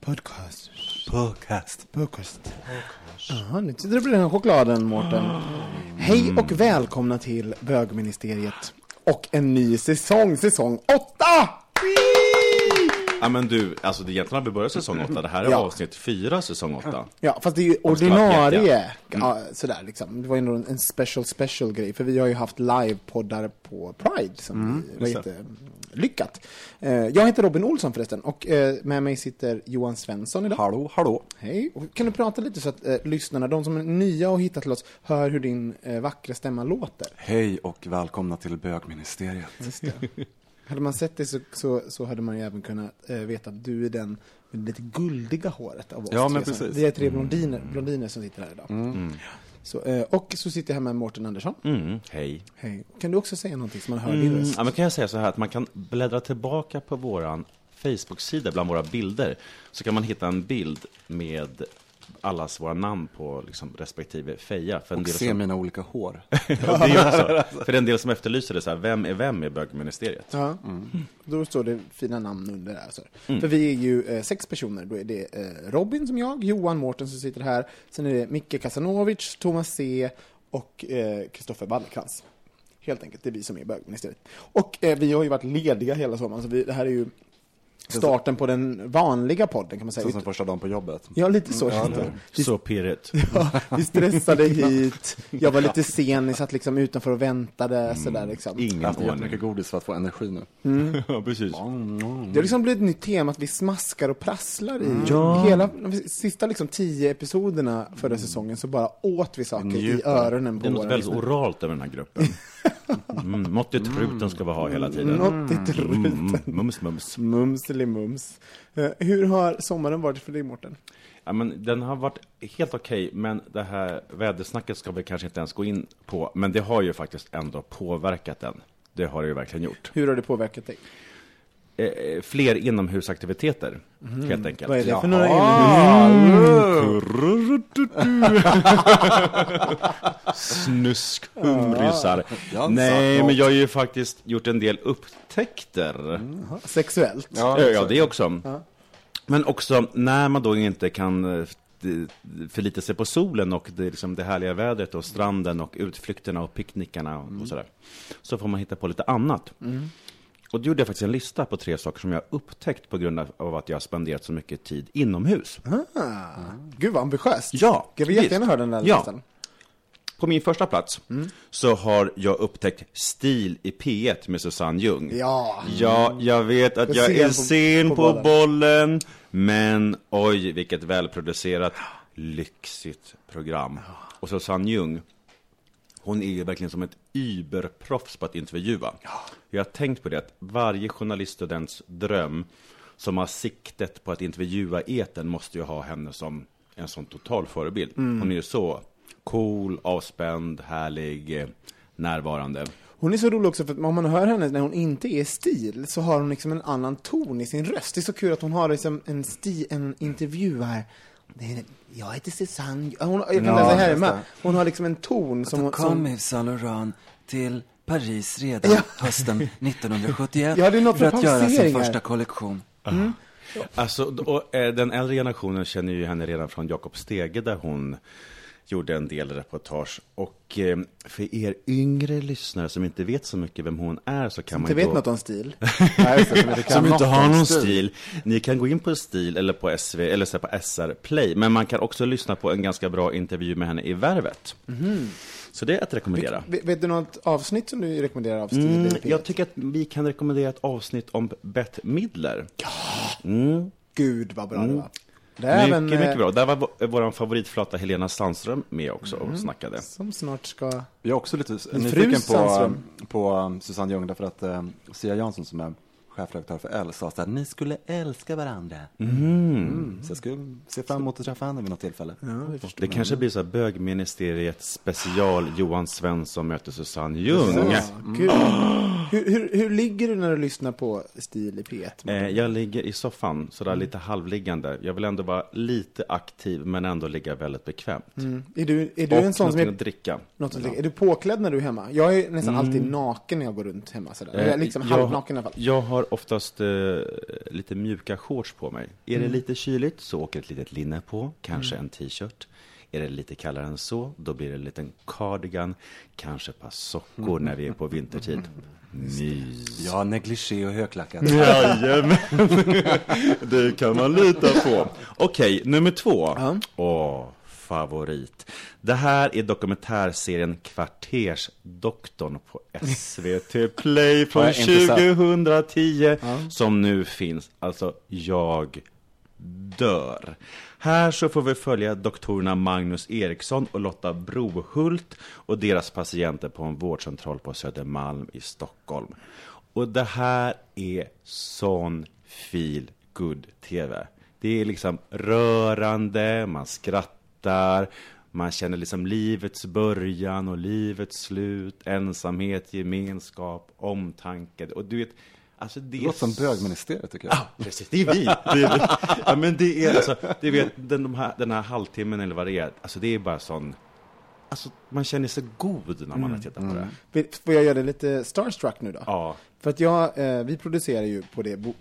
Podcast. Podcast. Podcast. Jaha, nu sitter du på den här chokladen, Mårten. Hej och välkomna till Bögministeriet och en ny säsong, säsong åtta! Ja men du, alltså det egentligen har vi börjat säsong 8, det här är Ja. avsnitt 4 säsong 8. Ja, fast det är ju Om det var ordinarie, vet, ja, sådär liksom. Det var ju ändå en special special grej, för vi har ju haft livepoddar på Pride som var just jättelyckat. Eh, Jag heter Robin Olsson förresten, och eh, med mig sitter Johan Svensson idag. Hallå, hallå. Hej, och kan du prata lite så att eh, lyssnarna, de som är nya och hittat till oss, hör hur din vackra stämma låter? Hej och välkomna till bögministeriet. Just det. hade man sett det så, så, så hade man ju även kunnat eh, veta att du är den med det lite guldiga håret av oss. Ja, men precis. Vi är tre blondiner, blondiner som sitter här idag. Mm. Så, eh, och så sitter jag här med Mårten Andersson. Mm, hej. Hej. Kan du också säga någonting som man hör din Mm, röst? ja, men kan jag säga så här att man kan bläddra tillbaka på våran Facebook-sida bland våra bilder så kan man hitta en bild med allas våra namn på liksom, respektive feja. För en Och del se som, mina olika hår. Det är också, för en del som efterlyser det så här, vem är vem i bögministeriet? Ja, då står det fina namn under där. Så. För vi är ju eh, sex personer. Då är det eh, Robin som jag, Johan Mårten som sitter här. Sen är det Micke Kasanovic, Thomas C och eh, Kristoffer Ballekrans. Helt enkelt, det är vi som är bögministeriet. Och eh, vi har ju varit lediga hela sommaren, så vi, det här är ju starten på den vanliga podden kan man säga. Sen som första dagen på jobbet. Ja, lite så. Ja, det- Vi, Så pirrigt. ja, vi stressade hit, jag var lite sen, ni satt liksom utanför och väntade sådär liksom. Jag Ingen har haft ordning. jättemycket godis för att få energi nu. Ja, precis. Det har liksom blivit ett nytt tema att vi smaskar och prasslar i Ja. hela, de sista liksom tio episoderna förra säsongen så bara åt vi saker i Njuter. öronen Det på är något väldigt oralt över den här gruppen. Mm, mått i truten ska vi ha hela tiden. I truten. Mm, mums, mums. Mums eller mums. Eh, hur har sommaren varit för dig Mårten? Ja, men den har varit helt okej, men det här vädersnacket ska vi kanske inte ens gå in på. Men det har ju faktiskt ändå påverkat den. Det har det ju verkligen gjort. Hur har det påverkat dig? Eh, fler inomhusaktiviteter, helt enkelt. Vad är det Ja. för några inomhus? Snuskhumrisar. Ja, Nej, men jag har ju faktiskt gjort en del upptäckter. Sexuellt? Ja, ja, det också. Men också när man då inte kan eh, förlita sig på solen och det, liksom det härliga vädret och stranden och utflykterna och picknickarna och, och sådär. Så får man hitta på lite annat. Och då gjorde jag faktiskt en lista på tre saker som jag upptäckt på grund av att jag har spenderat så mycket tid inomhus. Ah, gud vad ambitiöst. Ja, Jag vill jättegärna höra den där Ja. listan. På min första plats så har jag upptäckt Stil i P1 med Susanne Ljung. Ja. Ja, jag vet att Jag jag är på- sen på på, bollen. bollen. Men oj, vilket välproducerat, lyxigt program. Och Susanne Ljung, hon är ju verkligen som ett überproffs på att intervjua. Jag har tänkt på det, att varje journaliststudents dröm som har siktet på att intervjua eten måste ju ha henne som en sån total förebild. Hon är ju så cool, avspänd, härlig, närvarande. Hon är så rolig också för att om man hör henne när hon inte är stil så har hon liksom en annan ton i sin röst. Det är så kul att hon har liksom en, sti, en intervjuar nej, nej, jag heter Susanne. Hon, jag kan Ja, läsa här det. Hon har liksom en ton som... Hon- kom som Yves Saint Laurent till Paris redan Ja. hösten 1971 Ja, det är något för att göra sin första kollektion. Alltså, och, eh, den äldre generationen känner ju henne redan från Jakob Stege där hon gjorde en del reportage. Och eh, för er yngre lyssnare som inte vet så mycket vem hon är så kan man inte vet då... något om stil. Nej, som inte Som inte har någon stil. Ni kan gå in på Stil eller på SV eller så på SR Play. Men man kan också lyssna på en ganska bra intervju med henne i Värvet. Så det är att rekommendera. Vet, vet du något avsnitt som du rekommenderar av stil? Mm, i P1? jag tycker att vi kan rekommendera ett avsnitt om Bette Midler. Gud vad bra det var. Det är Mycket, även, eh, mycket bra. Där var vår- favoritflata Helena Sandström med också och snackade. Som snart ska... Jag är också lite nyfiken på, på um, Susanne Ljung därför att um, Sia Jansson som är chefredaktör för L sa att ni skulle älska varandra. Mm. Så jag skulle se fram emot att träffa henne vid något tillfälle. Det kanske blir så här bögministeriet special Johan Svensson möter Susanne Ljung. Ja, Gud. Hur, hur, hur ligger du när du lyssnar på Stil i P1? Eh, jag ligger i soffan, sådär lite halvliggande. Jag vill ändå vara lite aktiv, men ändå ligga väldigt bekvämt. Mm. Är du, är du Och en sån som är, att dricka. något som, är du påklädd när du är hemma? Jag är nästan alltid naken när jag går runt hemma sådär. Eh, Eller liksom halvnaken i alla fall. Jag har oftast eh, lite mjuka shorts på mig. Är Mm. det lite kyligt så åker ett litet linne på, kanske en t-shirt. Är det lite kallare än så, då blir det en liten cardigan, kanske ett par sockor när vi är på vintertid. Mys. Ja, negligé och högklackat. Jajamän, det kan man lita på. Okej, nummer två. Ja. Åh, favorit. Det här är dokumentärserien Kvartersdoktorn på SVT Play från Har jag inte sett. 2010 som nu finns. Alltså, jag dör. Här så får vi följa doktorerna Magnus Eriksson och Lotta Brohult och deras patienter på en vårdcentral på Södermalm i Stockholm. Och det här är sån feel good tv. Det är liksom rörande, man skrattar, man känner liksom livets början och livets slut, ensamhet, gemenskap, omtanke. Och du vet, alltså det Det låter som bögministeriet tycker jag. Ja, precis. Det är vi. Det är vi. Ja, men det är alltså, du vet, den, de här, den här halvtimmen eller vad det är, alltså det är bara sån, alltså man känner sig god när man har tittat på det. Vet- Får jag göra det lite starstruck nu då? Ja. För att jag, eh, vi producerar ju på det bo-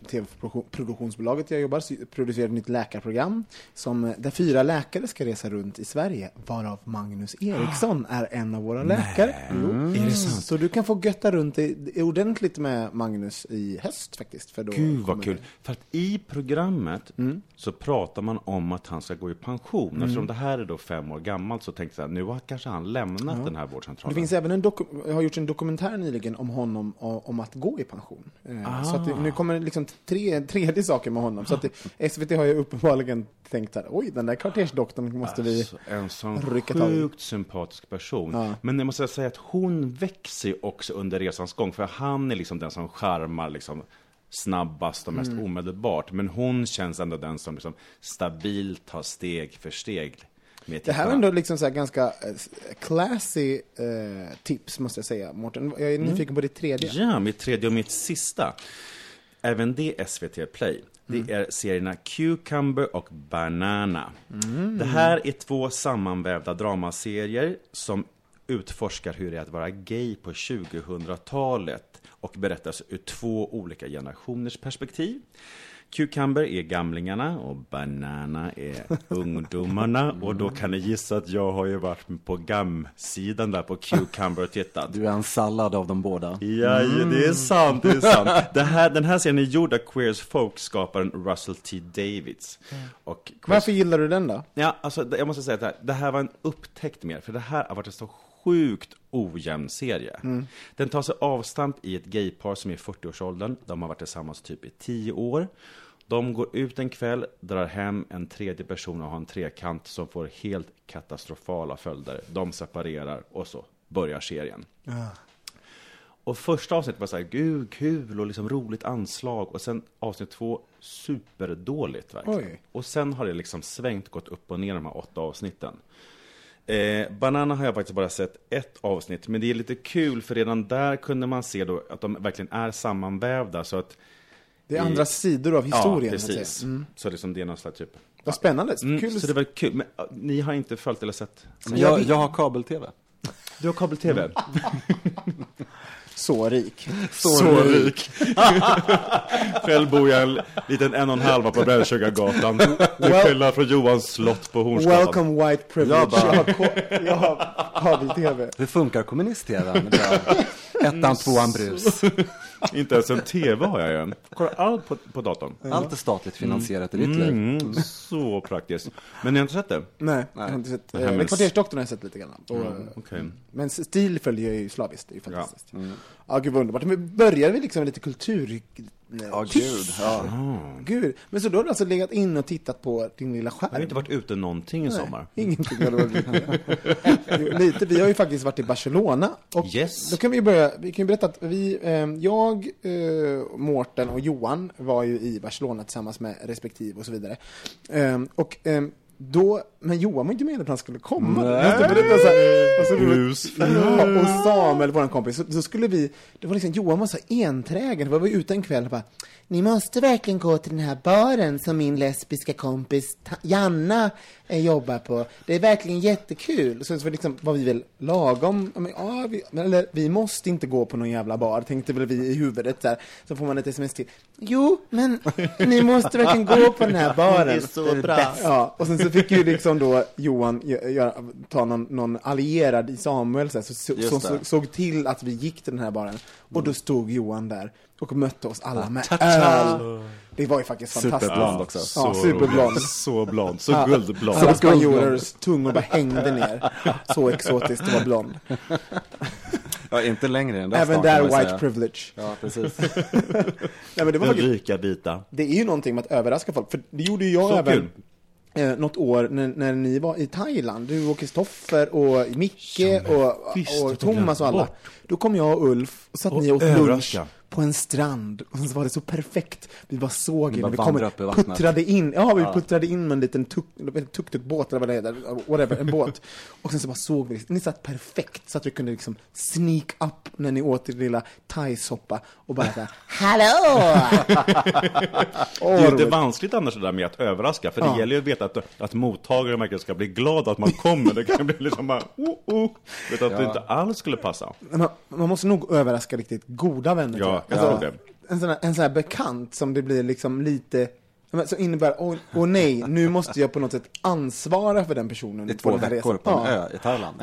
tv-produktionsbolaget jag jobbar, producerar ett nytt läkarprogram som, eh, där fyra läkare ska resa runt i Sverige, varav Magnus Eriksson är en av våra läkare. Jo. Är det sant? Så du kan få götta runt i, ordentligt med Magnus i höst faktiskt. För då Gud vad kul. det- För att i programmet så pratar man om att han ska gå i pension. Eftersom det här är då fem år gammalt så tänkte jag nu har kanske han lämnat den här Det vårdcentralen. finns även en doku- har gjorts en dokumentär nyligen om honom om att gå i pension. Eh, Så att det, nu kommer liksom tre, tredje saker med honom. Så det, SVT har ju uppenbarligen tänkt så här, oj den där kvartersdoktorn måste vi... Alltså, en sån rycka tag sjukt sympatisk person. Ja. Men jag måste säga att hon växer också under resans gång. För han är liksom den som charmar liksom snabbast och mest Mm. omedelbart. Men hon känns ändå den som liksom stabilt tar steg för steg. Det här var ändå liksom så här ganska eh, classy eh, tips måste jag säga, Mårten. Jag är nyfiken på ditt tredje. Ja, mitt tredje och mitt sista. Även det SVT Play. Det är serierna Cucumber och Banana. Det här är två sammanvävda dramaserier som utforskar hur det är att vara gay på 2000-talet och berättas ur två olika generationers perspektiv. Cucumber är gamlingarna och Banana är ungdomarna. Och då kan ni gissa att jag har ju varit på gam-sidan där på Cucumber och tittat. Du är en sallad av de båda. Ja, det är sant, det är sant. Det här, den här serien är gjord av Queers Folk-skaparen Russell T. Davids. Och Queers... Varför gillar du den då? Ja, alltså, jag måste säga att det här, det här var en upptäckt mer, för det här har varit en så sjukt ojämn serie. Den tar sig avstamp i ett gaypar som är i 40-årsåldern. De har varit tillsammans typ i 10 år. De går ut en kväll, drar hem en tredje person och har en trekant som får helt katastrofala följder. De separerar och så börjar serien. Och första avsnittet var så här, gud, kul och liksom roligt anslag. Och sen avsnitt två, superdåligt verkligen. Oj. Och sen har det liksom svängt, gått upp och ner de här åtta avsnitten. Eh, Banana har jag faktiskt bara sett ett avsnitt, men det är lite kul för redan där kunde man se då att de verkligen är sammanvävda. Så att Det är I- andra sidor av historien. Ja, precis. Mm. Så liksom det är någon slags typ Vad spännande. Mm, Kul. så det var kul. Men äh, ni har inte följt eller sett? Men jag, jag har kabel-tv. Du har kabel-tv? Så rik. Så rik. Själv bor jag en liten en och en halva på Brännkyrkagatan. Till Well- skillnad från Johans slott på Hornsgatan. Welcome white privilege. Jag bara- Jag har, kabel-tv. Hur funkar kommunist-tvn? Är Ettan, tvåan, brus. Inte ens en tv har jag ju. Kollar allt på, på datorn. Allt är statligt finansierat i ditt liv. Mm, så praktiskt. Men ni har inte sett det? Nej, jag har inte sett. Eh, med- Kvartersdoktorn har jag sett lite grann. Och, Okej. Men stil följer ju slaviskt, det är ju fantastiskt. Ja, gud vad underbart. Men börjar vi liksom med lite kultur... Ja, gud. Ja. Gud. Men så då har du alltså legat in och tittat på din lilla skärm? Jag har inte varit ute någonting i sommar. Ingenting har varit Lite, vi har ju faktiskt varit i Barcelona. Och Yes. Då kan vi börja, vi kan ju berätta att vi, eh, jag, eh, Mårten och Johan var ju i Barcelona tillsammans med respektive och så vidare. Eh, och eh, då, men Johan var inte med att han skulle komma. Nej. Jag måste berätta så här, och så roligt. Busfri. Ja, och Samuel, vår kompis, så, så skulle vi, det var liksom, Johan var så enträgen, vi var ute en kväll och bara, ni måste verkligen gå till den här baren som min lesbiska kompis Janna eh, jobbar på. Det är verkligen jättekul. Så, så liksom var vi väl lagom, men, ja, vi, eller vi måste inte gå på någon jävla bar, tänkte väl vi i huvudet så här. Så får man ett sms till. Jo, men ni måste verkligen gå på den här baren. Det är så bra. Ja, och sen så fick ju liksom då Johan gö- göra, ta någon, någon allierad i Samuel så, här, så, så, som så, såg till att vi gick till den här baren. Och då stod Johan där och mötte oss alla med öl. Det var ju faktiskt fantastiskt. Superblond också. Ja, Så superblond. Så blond. Så guldblond. Alla spanjorers tungor bara hängde ner. Så exotiskt det var blond. Ja, inte längre än Även där white säga. privilege. Ja, precis. Nej, men det var Den faktiskt, rika vita. det är ju någonting med att överraska folk. För det gjorde ju jag Så även. kul. Eh, något år när, när ni var i Thailand, du och Kristoffer och Micke och, och tog Thomas och alla. bort. Då kom jag och Ulf och satt Och ni och åt lunch. På en strand. Och så var det så perfekt. Vi bara såg Ni er. bara Vi vandrar upp i vattnet. puttrade in, ja vi puttrade in med en liten tuk- tuk-tuk-båt eller vad det heter, whatever, en båt. Och sen så bara såg vi, ni satt perfekt så att vi kunde liksom sneak up när ni åt er lilla thaisoppa och bara såhär, hallå! Åh, Det är inte vanskligt annars det där med att överraska, för det Ja. gäller ju att veta att, att mottagaren verkligen ska bli glad att man kommer. Det kan bli liksom bara, oh, oh. Vet att det inte alls skulle passa. Man, man måste nog överraska riktigt goda vänner. Ja, Alltså, det. En sån, här, en sån här bekant som det blir liksom lite, som innebär, åh åh nej, nu måste jag på något sätt ansvara för den personen I på två den här veckor resan. på en ja. ö i Thailand.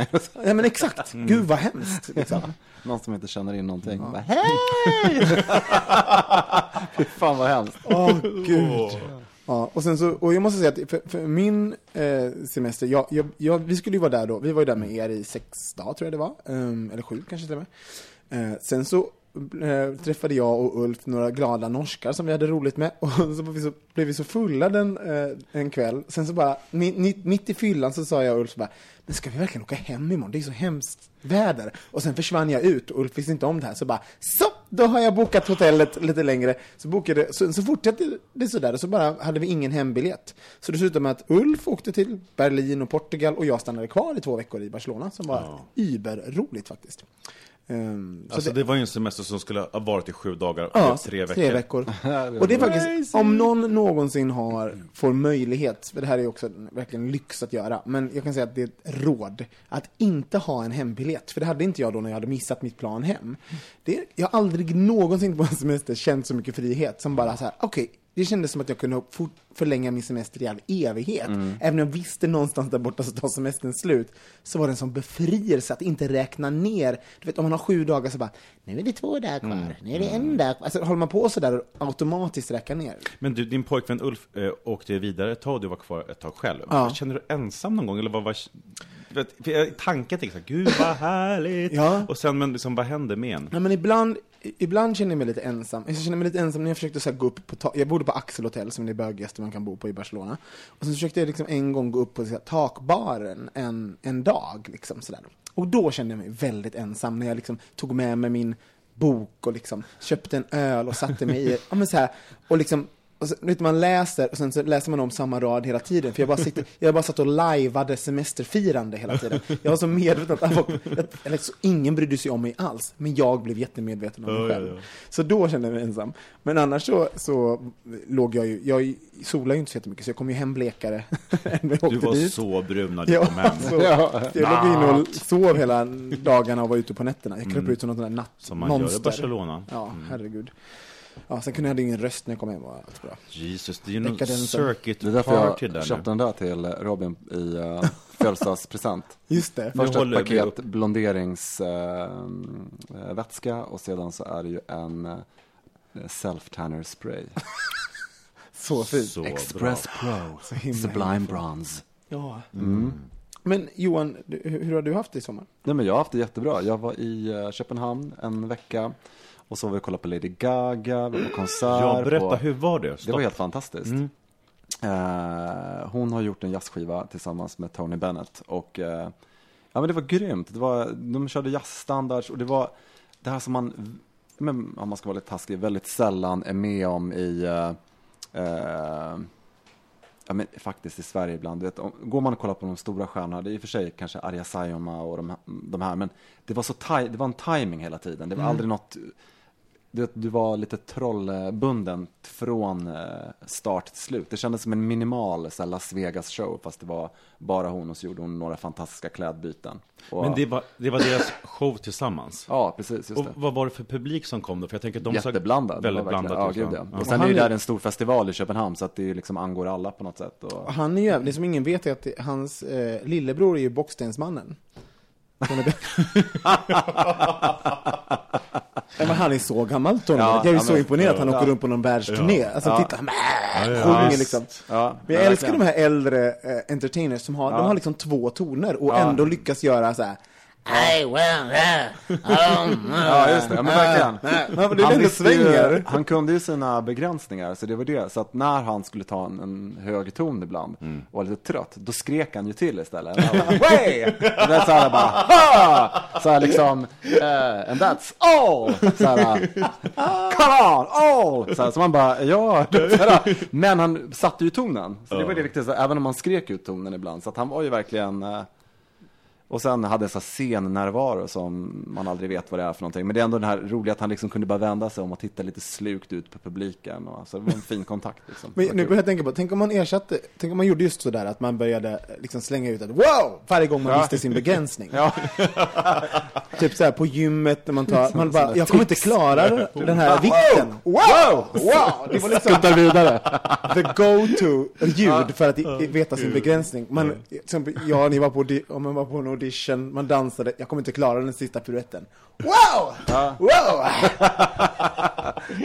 ja, men exakt. Gud vad hemskt. Liksom. Någon som inte känner in någonting. Bara, Hej! Fy fan vad hemskt. Åh, gud. Ja, och sen så, och jag måste säga att för, för min eh, semester, jag, jag, jag, vi skulle ju vara där då, vi var ju där med er i sex dagar tror jag det var, Ehm, eller sju kanske till och med. Eh, sen så träffade jag och Ulf några glada norskar som vi hade roligt med, och så, var vi så blev vi så fulla den, eh, en kväll, sen så bara, mi- mi- mitt i fyllan så sa jag och Ulf så bara, men ska vi verkligen åka hem imorgon? Det är så hemskt väder. Och sen försvann jag ut och Ulf visste inte om det här, så bara, så, då har jag bokat hotellet lite längre. Så bokade, så, så fortsatte det sådär, och så bara hade vi ingen hembiljett. Så det slutade med att Ulf åkte till Berlin och Portugal och jag stannade kvar i två veckor i Barcelona, som var überroligt faktiskt. Så Alltså det, det var ju en semester som skulle ha varit i sju dagar, Ja, tre veckor. Tre veckor. Och det är faktiskt, om någon någonsin har, får möjlighet, för det här är ju också verkligen lyx att göra, men jag kan säga att det är ett råd, att inte ha en hembiljett, för det hade inte jag då när jag hade missat mitt plan hem. Det, jag har aldrig någonsin på en semester känt så mycket frihet som bara så här, okej, det kändes som att jag kunde fort förlänga min semester i all evighet. Även om jag visste någonstans där borta så tar semestern slut, så var det en sån befrielse att inte räkna ner. Du vet, om man har sju dagar så bara, nu är det två dagar kvar, nu är det en dag Alltså håller man på så där och automatiskt räkna ner. Men du, din pojkvän Ulf eh, åkte vidare ett tag, du var kvar ett tag själv. Ja. Känner du ensam någon gång? Eller vad var... du Vet, för jag- tanken tänkte så här, gud vad härligt! Ja. Och sen, men liksom, vad hände med en? Nej, men ibland, ibland känner jag mig lite ensam. Jag känner mig lite ensam när jag försökte så gå upp på. Jag bodde på Axel Hotel som är det bögigaste man kan bo på i Barcelona. Och så försökte jag liksom en gång gå upp på så här, takbaren en, en dag. Liksom, så där. Och då kände jag mig väldigt ensam när jag liksom tog med mig min bok och liksom köpte en öl och satte mig i ja, men så här, och liksom och så, vet, man läser och sen så läser man om samma rad hela tiden. För jag bara, sitter, jag bara satt och lajvade semesterfirande hela tiden. Jag var så medveten att folk, eller så ingen brydde sig om mig alls. Men jag blev jättemedveten om mig Ja, ja, själv. ja. Så då kände jag mig ensam. Men annars så, så låg jag ju, jag solade ju inte så jättemycket så jag kom ju hem blekare än jag Du var dit. så brun när du Ja, kom hem. så, jag låg inne och sov hela dagarna och var ute på nätterna. Jag kröp ut som någon sån där natt, Mm. Som man gör i. Barcelona. Ja, herregud. Ja, sen kunde jag ingen röst när jag kom hem och allt bra. Jesus, det är ju någon circuit Det är därför party jag köpte den där till Robin i uh, födelsedagspresent. Just det. Först ett håller vi paket upp. blonderingsvätska och sedan så är det ju en uh, self-tanner spray. Så fint. Så bra. Express Pro himla Sublime Bronze. Ja. Mm. Men Johan, hur hur har du haft det i sommar? Nej, men jag har haft det jättebra. Jag var i uh, Köpenhamn en vecka och så var vi och kollade på Lady Gaga, vi var på konsert. Ja, berätta, på... hur var det? Det Stopp. var helt fantastiskt. Mm. Eh, hon har gjort en jazzskiva tillsammans med Tony Bennett och eh, ja men det var grymt. Det var, de körde jazzstandards och det var det här som man, men, om man ska vara lite taskig, väldigt sällan är med om i eh, eh, Ja men faktiskt i Sverige ibland, du vet, om, går man och kollar på de stora stjärnorna, det är i och för sig kanske Arja Saijonmaa och de, de här, men det var så taj, det var en timing hela tiden, det var aldrig något du, du var lite trollbunden från eh, start till slut. Det kändes som en minimal så här, Las Vegas show, fast det var bara hon och så gjorde hon några fantastiska klädbyten. Och, Men det var, det var deras show tillsammans. Ja, precis, just Och det. vad var det för publik som kom då? För jag tänker att de Jätteblandad. väldigt blandat Ja, gud ja. Ja. Och sen Han är är- där en stor festival i Köpenhamn, så att det liksom angår alla på något sätt. Och... Han är ju, det som ingen vet är att hans eh, lillebror är ju Bockstensmannen. Ja, men han är så gammal Tony Ja. Jag är så men- imponerad att han ja. åker runt på någon världsturné. Alltså Ja. titta, han ja, sjunger liksom. Ja, Men jag ja, älskar de här äldre eh, entertainers som har, de har liksom två toner och ändå lyckas göra så här. I will um, Ja, just det. Ja, men verkligen. Men det ändå visste ju- svänger. han kunde ju sina begränsningar, så det var det. Så att när han skulle ta en, en hög ton ibland Mm. och var lite trött, då skrek han ju till istället. Han bara, Way! Och det är så här bara, ha! Så här liksom, eh, and that's all! Så här, come on, all! Så, här, så man bara, ja. Så här, men han satte ju tonen. Så det var det viktigaste, även om han skrek ut tonen ibland. Så att han var ju verkligen, eh, och sen hade här scennärvaro som man aldrig vet vad det är för någonting. Men det är ändå den här roliga att han liksom kunde bara vända sig om och titta lite slukt ut på publiken. Och, alltså, det var en fin kontakt. Liksom. Men nu börjar jag tänka på, tänk om man ersatte, tänk om man gjorde just sådär att man började liksom slänga ut ett wow varje gång man Ja. visste sin begränsning. Ja, Typ såhär på gymmet när man tar, man bara, jag kommer inte klara den här vikten. Wow! Wow! Det var liksom skuttar vidare. the go-to ljud för att veta sin begränsning. Man, till exempel, ja, ni var på, om man var på en audition, man dansade, jag kommer inte klara den sista piruetten. Wow! Wow!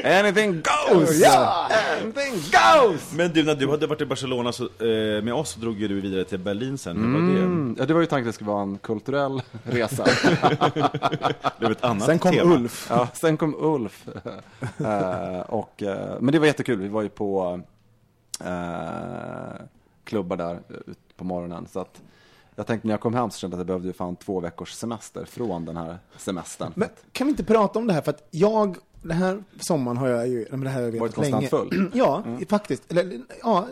Anything goes! Ja! Anything goes! Men du, när du hade varit i Barcelona så, eh, med oss så drog ju du vidare till Berlin sen. Hur var det? Mm, ja, det var ju tanken att det skulle vara en kulturell resa. Det blev ett annat Sen kom tema. Ulf. Ja, sen kom Ulf. Eh, och, eh, men det var jättekul. Vi var ju på eh, klubbar där ut på morgonen. Så att jag tänkte när jag kom hem så kände jag att jag behövde ju fan två veckors semester från den här semestern. Men kan vi inte prata om det här? För att jag, den här sommaren har jag ju, men det här har jag Varit vetat länge. konstant full? ja, faktiskt. Eller, ja,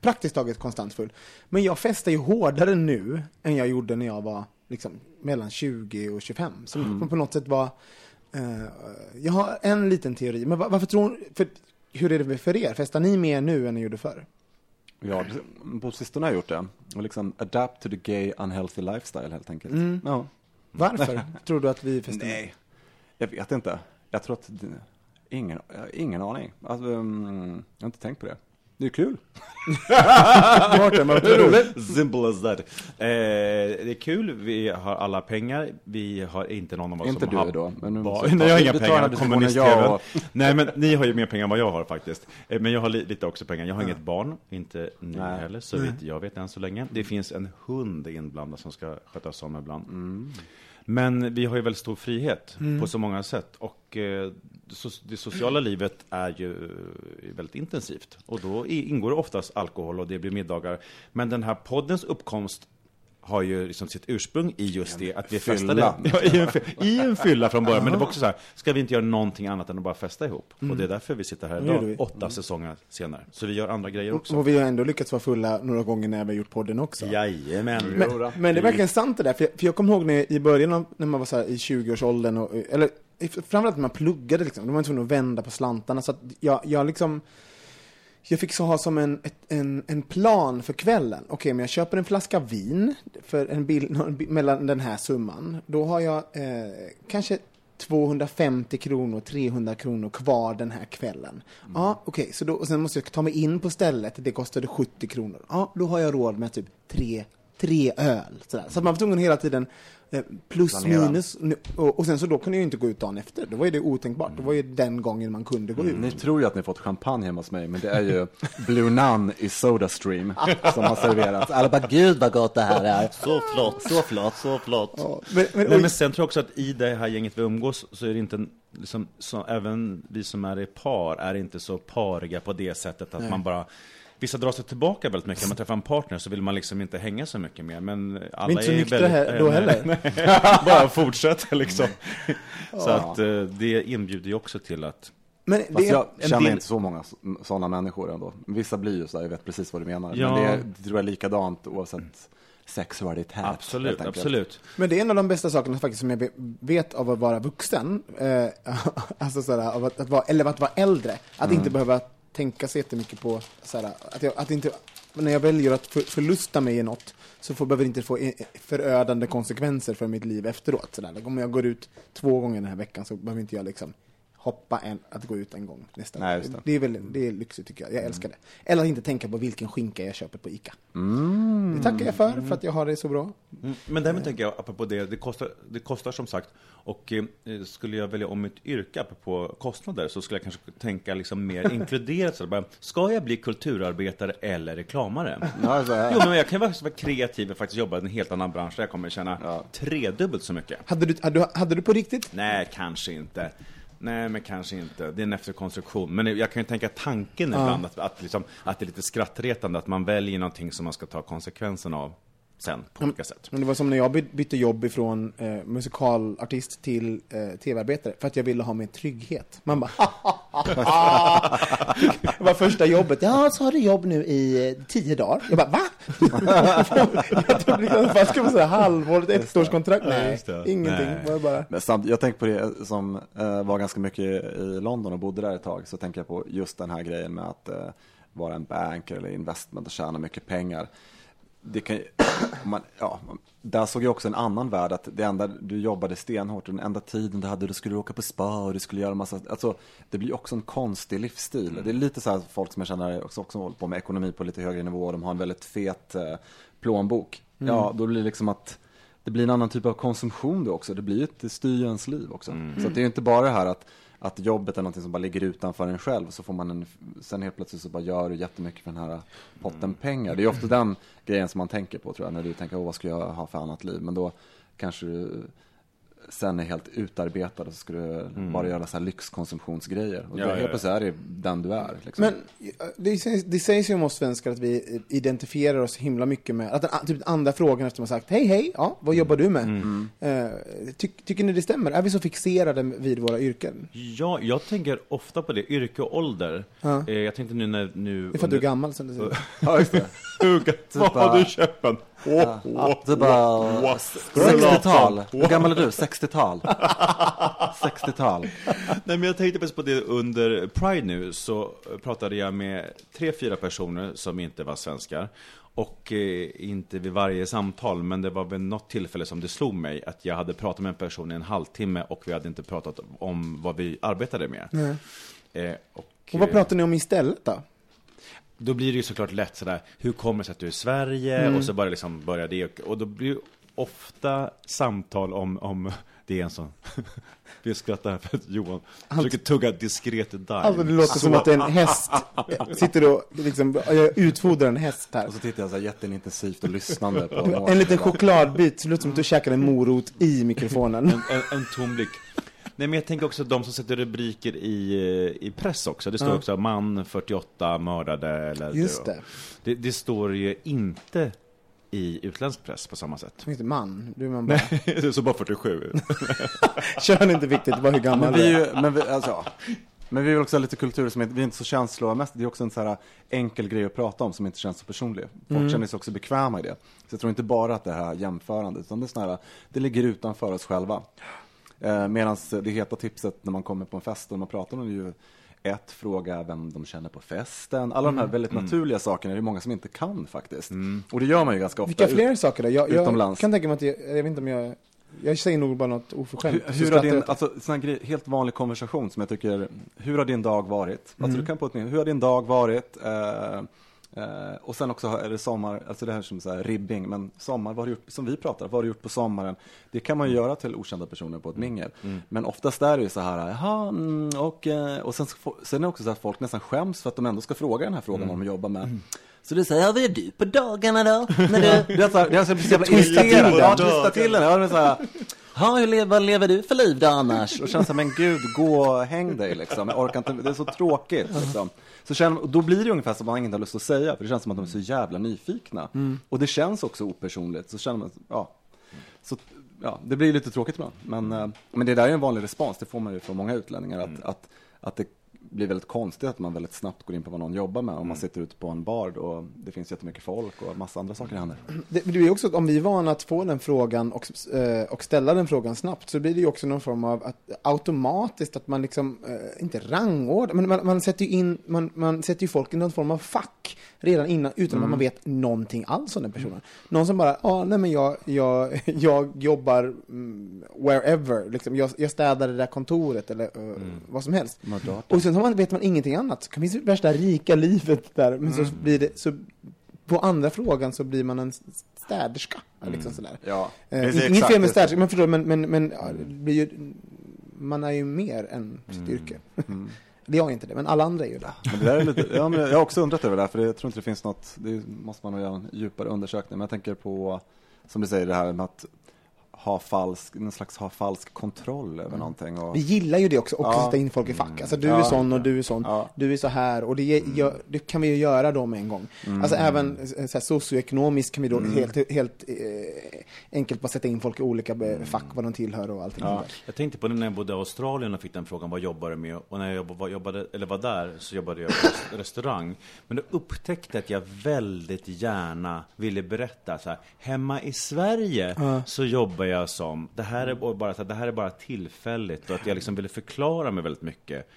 praktiskt taget konstant full. Men jag festar ju hårdare nu än jag gjorde när jag var liksom, mellan 20 och 25. Som på något sätt var... Eh, jag har en liten teori, men va- varför tror för, Hur är det för er? Festar ni mer nu än ni gjorde förr? Ja, på sistone har jag gjort det. Och liksom adapt to the gay unhealthy lifestyle helt enkelt. Ja. Varför tror du att vi festar mer? Nej, jag vet inte. Jag tror att, ingen, ingen aning. Alltså, um, jag har inte tänkt på det. Det är kul. Vad tror du? Simple as that. Eh, det är kul, vi har alla pengar, vi har inte någon av oss Inte som du har då, men nu ba- måste vi ta- Nej, jag har inga pengar, och- Nej men ni har ju mer pengar än vad jag har faktiskt. Eh, Men jag har li- lite också pengar. Jag har inget barn, inte ni Nej. heller, så vitt jag vet än så länge. Det finns en hund inblandad som ska skötas om ibland. Mm. Men vi har ju väldigt stor frihet på så många sätt. Och eh, det sociala livet är ju eh, väldigt intensivt. Och då ingår det oftast alkohol och det blir middagar. Men den här poddens uppkomst har ju liksom sitt ursprung i just det att vi festade. Ja, i, en, I en fylla från början, men det var också så här, ska vi inte göra någonting annat än att bara festa ihop? Och det är därför vi sitter här idag, åtta säsonger senare. Så vi gör andra grejer också. Och vi har ändå lyckats vara fulla några gånger när vi har gjort podden också. Jajamän. Men, men det är verkligen sant det där, för jag, för jag kommer ihåg när, i början av, när man var så här i 20-årsåldern, och, eller framförallt när man pluggade liksom, då var man tvungen att vända på slantarna, så att jag, jag liksom jag fick så ha som en, ett, en, en plan för kvällen. Okej, men jag köper en flaska vin för en bil, mellan den här summan. Då har jag eh, kanske 250 kronor, 300 kronor kvar den här kvällen. Ja, okej, så då, och sen måste jag ta mig in på stället. Det kostade 70 kronor. Ja, då har jag råd med typ tre, tre öl. Sådär. Så man var tvungen hela tiden plus Planera. minus. Nu- Och, sen så då kunde jag ju inte gå ut dagen efter. Då var ju det otänkbart. Det var ju den gången man kunde gå ut. Ni tror ju att ni fått champagne hemma hos mig, men det är ju Blue Nun i Sodastream som har serverats. Alla bara, gud vad gott det här är. Så flott, så flott, så flott. Ja, men, men, Nej, men sen tror jag också att i det här gänget vi umgås så är det inte en- liksom, så, även vi som är i par är inte så pariga på det sättet att man bara Vissa drar sig tillbaka väldigt mycket. När man träffar en partner så vill man liksom inte hänga så mycket mer. Men alla är inte så är väldigt, här då nej, heller. nej. bara fortsätter liksom. Så att eh, det inbjuder ju också till att men Fast det är jag känner del- inte så många sådana människor ändå. Vissa blir ju så, här, jag vet precis vad du menar. Ja. Men det, är, det tror jag är likadant oavsett sexualitet. Absolut, absolut. Men det är en av de bästa sakerna faktiskt som jag ve- vet av att vara vuxen. Eh, alltså sådär, av att, att vara, eller att vara äldre. Att inte behöva tänka så jättemycket på, sådär, att, jag, att inte, när jag väljer att för, förlusta mig i något, så får, behöver det inte få eh, förödande konsekvenser för mitt liv efteråt. Sådär. Om jag går ut två gånger den här veckan så behöver inte jag liksom hoppa en, att gå ut en gång nästa Nej, det. Det är, väl, det är lyxigt tycker jag. Jag älskar det. Eller att inte tänka på vilken skinka jag köper på ICA. Mm. Det tackar jag för, för att jag har det så bra. Mm, Men därmed tänker jag, apropå det, det kostar, det kostar som sagt, och eh, skulle jag välja om mitt yrke, apropå kostnader, så skulle jag kanske tänka liksom mer inkluderat. Så bara, ska jag bli kulturarbetare eller reklamare? Jo, men jag kan faktiskt vara kreativ och faktiskt jobba i en helt annan bransch där jag kommer tjäna Ja. tredubbelt så mycket. Hade du, hade, hade du på riktigt Nej, kanske inte. Nej, men kanske inte. Det är en efterkonstruktion. Men jag kan ju tänka tanken ibland att, att, liksom, att det är lite skrattretande att man väljer någonting som man ska ta konsekvensen av sen på olika sätt. Men det var som när jag by- bytte jobb ifrån eh, musikalartist till eh, tv-arbetare, för att jag ville ha mer trygghet. Man bara Det var första jobbet. Ja, så har du jobb nu i eh, tio dagar. Jag bara, va? jag trodde det i alla fall skulle vara så här halvår, ett ettårskontrakt. Nej, just det. ingenting. Nej. Var bara... Men samt, jag tänker på det som eh, var ganska mycket i London och bodde där ett tag. Så tänker jag på just den här grejen med att eh, vara en banker eller investment och tjäna mycket pengar. Det kan, man, ja, där såg jag också en annan värld, att det enda, du jobbade stenhårt och den enda tiden du hade, du skulle åka på spa och du skulle göra massa, alltså det blir också en konstig livsstil. Det är lite så här folk som jag känner också, också håller på med ekonomi på lite högre nivå, de har en väldigt fet eh, plånbok. Ja, då blir det liksom att det blir en annan typ av konsumtion då också. Det blir ett, det styr ju ens liv också. Så att det är ju inte bara det här att, att jobbet är något som bara ligger utanför en själv. Så får man en, sen helt plötsligt så bara gör du jättemycket för den här potten pengar. Det är ofta den grejen som man tänker på tror jag. När du tänker, Åh, vad ska jag ha för annat liv? Men då kanske du sen är helt utarbetad och så ska du bara göra så här lyxkonsumtionsgrejer. Och Ja, då ja, helt ja. plötsligt är det den du är. Liksom. Men det sägs, det sägs ju om oss svenskar att vi identifierar oss himla mycket med, att den, typ andra frågan efter man sagt hej hej, ja, vad jobbar du med? Eh, ty, tycker ni det stämmer? Är vi så fixerade vid våra yrken? Ja, jag tänker ofta på det, yrke och ålder. Ja. Eh, jag tänkte nu när... Nu Det är för att du är gammal som du säger. ja, just det. Vad bara- har du köpt den? Ja, du bara, 60-tal. Hur gammal är du? 60-tal. 60-tal. Nej, men jag tänkte faktiskt på det under Pride nu, så pratade jag med tre, fyra personer som inte var svenskar. Och eh, inte vid varje samtal, men det var vid något tillfälle som det slog mig att jag hade pratat med en person i en halvtimme och vi hade inte pratat om vad vi arbetade med. Eh, och, Och vad eh, pratar ni om istället då? Då blir det ju såklart lätt sådär, hur kommer det sig att du är i Sverige? Och så bara liksom börjar det, och- och då blir det ofta samtal om, om det är en sån, vi skrattar här för att Johan försöker tugga diskret dive. Alltså det låter som att en häst eh, sitter och liksom eh, utfodrar en häst här. Och så tittar jag så här jätteintensivt och lyssnande på En liten chokladbit, så det låter som att du käkar en morot i mikrofonen. en, en, en tom blick. Nej, men jag tänker också de som sätter rubriker i, eh, i press också. Det står Ja. också man 48 mördade eller Just det. Det, det står ju inte i utländsk press på samma sätt. Inte man, du är man bara. så bara 47. Kön är inte viktigt, var hur gammal Men vi, du är är. ju, men vi, alltså, men vi är lite lite kultur som inte, vi är inte så känslomässiga. Det är också en så här enkel grej att prata om som inte känns så personlig. Folk känner sig också bekväma i det. Så jag tror inte bara att det här jämförandet, utan det är här, det ligger utanför oss själva. Eh, Medan det heta tipset när man kommer på en fest och man pratar om det är ju ett, fråga vem de känner på festen. Alla de här väldigt naturliga sakerna är det många som inte kan faktiskt. Och det gör man ju ganska ofta. Vilka ut- fler saker då? Jag, jag utomlands. kan tänka mig att jag, jag vet inte om jag, jag säger nog bara något oförskämt. Hur, hur har din, jag. alltså sån grej, helt vanlig konversation som jag tycker, hur har din dag varit? Mm. Alltså du kan på ett hur har din dag varit? Eh, eh, och sen också är det sommar, alltså det här som så här ribbing, men sommar, vad har du gjort, som vi pratar, vad har du gjort på sommaren? Det kan man ju göra till okända personer på ett mingel. Men oftast är det ju så här, jaha, mm, och, eh, och sen, sen är det också så att folk nästan skäms för att de ändå ska fråga den här frågan vad de jobbar med. Så du säger, ja, vad gör du på dagarna då? När du... Det är så här, det är så, jävla irriterande. Ja, twista till den. Ja, det är så här, Ja, hur lever, vad lever du för liv då annars? Och känner så här, men gud, gå och häng dig liksom. Jag orkar inte, det är så tråkigt liksom. Så känner, då blir det ungefär som man inte har lust att säga, för det känns som att de är så jävla nyfikna. Och det känns också opersonligt, så känner man, ja. Så, ja, det blir lite tråkigt ibland. Men, eh, men det där är en vanlig respons, det får man ju från många utlänningar, att, att, att det blir väldigt konstigt att man väldigt snabbt går in på vad någon jobbar med. Om man sitter ute på en bar och det finns jättemycket folk och massa andra saker händer. Det, det blir också, att om vi är vana att få den frågan och, eh, och ställa den frågan snabbt, så blir det ju också någon form av att, automatiskt att man liksom, eh, inte rangordnar, men man, man sätter ju in, man, man sätter ju folk i någon form av fack redan innan, utan att man vet någonting alls om den personen. Någon som bara, ja, nej men jag, jag, jag jobbar mm, wherever, liksom, jag, jag städar det där kontoret eller eh, vad som helst. Och sen har man, vet man ingenting annat, det finnas värsta rika livet där, men så blir det, så på andra frågan så blir man en städerska. Liksom sådär. Ja, Eh, det är inget fel med det. städerska, men förstår men, men, men ja, det blir ju, man är ju mer än sitt yrke. Det är jag inte det, men alla andra är ju det. Men det där är lite, ja, men jag har också undrat över det här, för jag tror inte det finns något, det måste man nog göra en djupare undersökning, men jag tänker på, som du säger, det här med att ha falsk, någon slags ha falsk kontroll över någonting. Och, Vi gillar ju det också, också Ja. sätta in folk i fack. Alltså du är Ja. sån och du är sån, Ja. du är så här och det, ge- gör, det kan vi ju göra då med en gång. Alltså även eh, så här, socioekonomiskt kan vi då helt, helt eh, enkelt bara sätta in folk i olika eh, fack, vad de tillhör och allting. där. Jag tänkte på det när jag bodde i Australien och fick den frågan, vad jobbar du med? Och när jag jobbade, jobbade, eller var där så jobbade jag på rest- restaurang. Men då upptäckte jag att jag väldigt gärna ville berätta så här, hemma i Sverige så jobbar jag som, det här är bara, här, det här är bara tillfälligt och att jag liksom ville förklara mig väldigt mycket.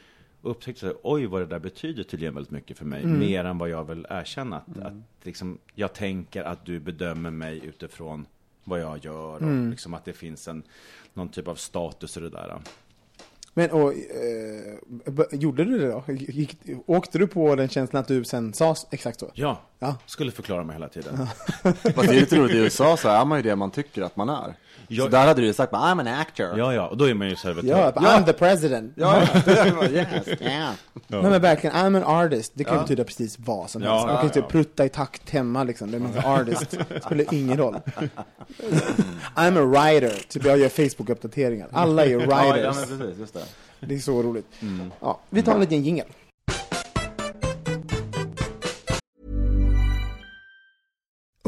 Och upptäckte här, oj vad det där betyder tydligen väldigt mycket för mig, mer än vad jag vill erkänna. Att, att liksom, jag tänker att du bedömer mig utifrån vad jag gör och liksom att det finns en, någon typ av status i det där. Men och, eh, gjorde du det då? Gick, åkte du på den känslan att du sen sa exakt så? Ja, Ja. skulle förklara mig hela tiden. Fast det är lite roligt, i USA så är man ju det man tycker att man är. Så Jag- där hade du ju sagt, I'm an actor. Ja, ja, och då är man ju servitör. Ja, I'm the president. ja, ja. yes, yeah. Nej men verkligen, I'm an artist. Det kan ju betyda precis vad som Ja, helst. Man ja, kan ju typ ja. prutta i takt hemma liksom. Det är en artist. Det spelar ingen roll. I'm a writer. Typ jag gör Facebook-uppdateringar. Alla är ju Ja, ja, writers. men precis, just det. Det är så roligt. Ja, vi tar en liten jingel.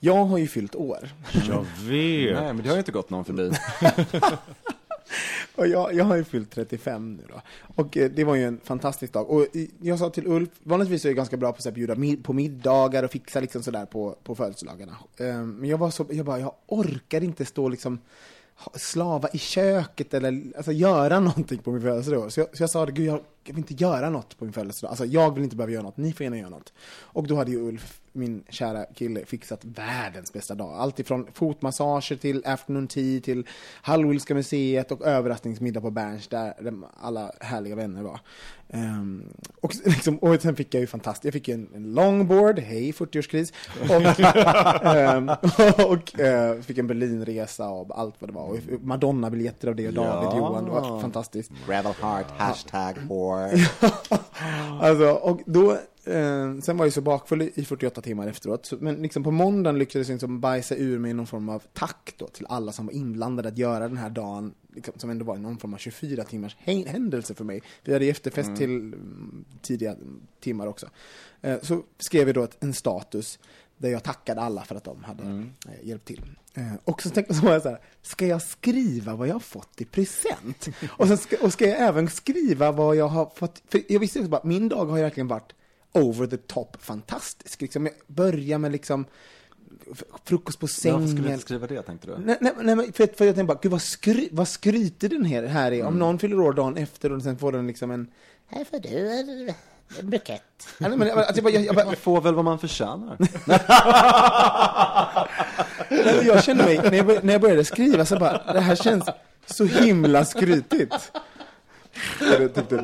Jag har ju fyllt år. Jag vet. Nej, men det har ju inte gått någon förbi. Och jag, jag har ju fyllt 35 nu då. Och eh, det var ju en fantastisk dag. Och eh, jag sa till Ulf, vanligtvis är jag ganska bra på att bjuda på middagar och fixa liksom sådär på, på födelsedagarna. Eh, Men jag var så, jag bara, jag orkar inte stå liksom ha- slava i köket eller alltså, göra någonting på min födelsedag. Så jag, så jag sa det, gud jag, jag vill inte göra något på min födelsedag. Alltså jag vill inte behöva göra något, ni får gärna göra något. Och då hade ju Ulf, min kära kille, fixat världens bästa dag. Allt ifrån fotmassager till afternoon tea till Hallwylska museet och överraskningsmiddag på Berns där alla härliga vänner var. Ehm, och, liksom, och sen fick jag ju fantastiskt, jag fick ju en, en longboard, hej 40-årskris, och, ehm, och eh, fick en Berlinresa och allt vad det var. Madonna-biljetter av det och David Ja. Johan, det var fantastiskt. Gravel heart, hashtag whore. Alltså, och då, eh, sen var jag så bakfull i 48 timmar efteråt, så, men liksom på måndagen lyckades jag liksom bajsa ur mig någon form av tack då till alla som var inblandade att göra den här dagen, liksom, som ändå var någon form av 24 timmars hä- händelse för mig. Vi hade efterfest till mm, tidiga timmar också. Eh, så skrev jag då ett, en status där jag tackade alla för att de hade eh, hjälpt till. Eh, och så tänkte jag så här, ska jag skriva vad jag har fått i present? och, sen ska, och ska jag även skriva vad jag har fått, för jag visste också bara, min dag har ju verkligen varit over the top fantastisk. Liksom, jag börjar med liksom frukost på sängen. varför skulle du inte skriva det tänkte du? Nej, nej, nej för, för jag tänkte bara, gud vad, skry, vad skryter den här, här är. Om någon fyller år dagen efter och sen får den liksom en... Här får du bukett. Ja, nej, men, alltså, jag, bara, jag, jag, bara, Man får väl vad man förtjänar. jag kände mig, när jag, bör- när jag började skriva så bara, det här känns så himla skrytigt. Och det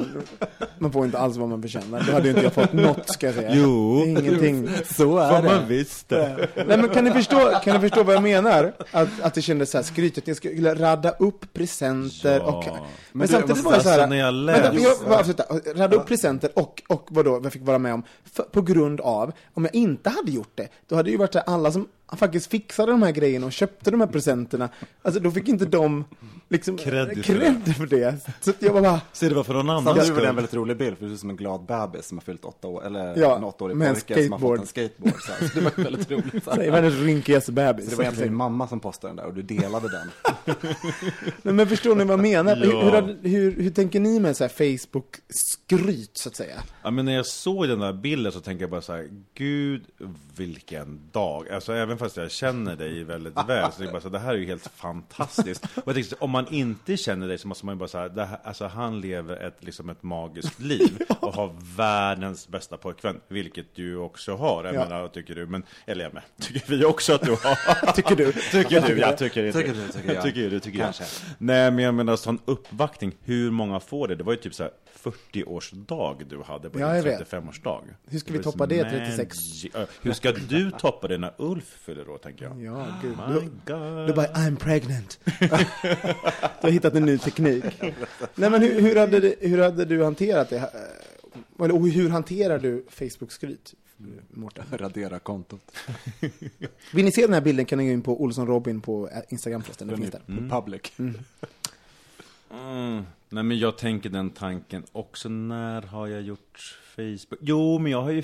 man får inte alls vad man förtjänar. Då hade ju inte jag fått något ska jag säga. Jo. Ingenting. Så är man det. visst det. Nej men kan ni förstå, kan ni förstå vad jag menar? Att, att det kändes så här skrytigt, jag skulle radda upp presenter Ja. och... Men, Men samtidigt var det så här... alltså, när jag vänta, läste- jag bara avsluta. radda upp presenter och, och vad då, vad jag fick vara med om. För, på grund av, om jag inte hade gjort det, då hade det ju varit så här, alla som faktiskt fixade de här grejerna och köpte de här presenterna, alltså då fick inte de liksom Cred för det. Så jag var bara, Så det var för någon annan var det en väldigt rolig bild, för du ser ut som en glad bebis som har fyllt åtta år, eller Ja, en åttaårig med en pojke som har fått en skateboard. Så, här. så det var väldigt roligt. Det var världens rynkigaste bebis. så det var egentligen din mamma som postade den där och du delade den. Nej, men förstår ni vad jag menar? Ja. Hur, hur, hur, hur tänker ni med så Facebook-skryt, så att säga? Ja, men när jag såg den där bilden så tänkte jag bara så här, gud vilken dag. Alltså även fast jag känner dig väldigt väl, så det bara så här, det här är ju helt fantastiskt. Och jag tänkte, om man inte känner dig så måste man ju bara säga, det här, alltså han lever ett, liksom ett magiskt liv och har världens bästa pojkvän, vilket du också har. Jag Ja. menar, tycker du, men, eller jag med, tycker vi också att du har. Tycker du? Tycker du? Jag tycker inte. Tycker du, tycker jag. Tycker du, tycker Kanske. jag. Nej, men jag menar sån uppvaktning, hur många får det? Det var ju typ så här 40-årsdag du hade på Ja, din vet. 35-årsdag. Hur ska vi toppa det, magic. 36? Ö, Hur ska du toppa det när Ulf fyller år, tänker jag? Ja, gud. My Du, God. du bara, I'm pregnant. du har hittat en ny teknik. Nej, men hur, hur, hade, det, hur hade du hanterat det? eh, Eller och hur hanterar du Facebook-skryt, Mårten? Radera kontot. Vill ni se den här bilden kan ni gå in på Olsson Robin på eh, Instagram förresten. Den Den finns är där. på public. Mm. Nej, men jag tänker den tanken också. När har jag gjort Facebook? Jo, men jag har ju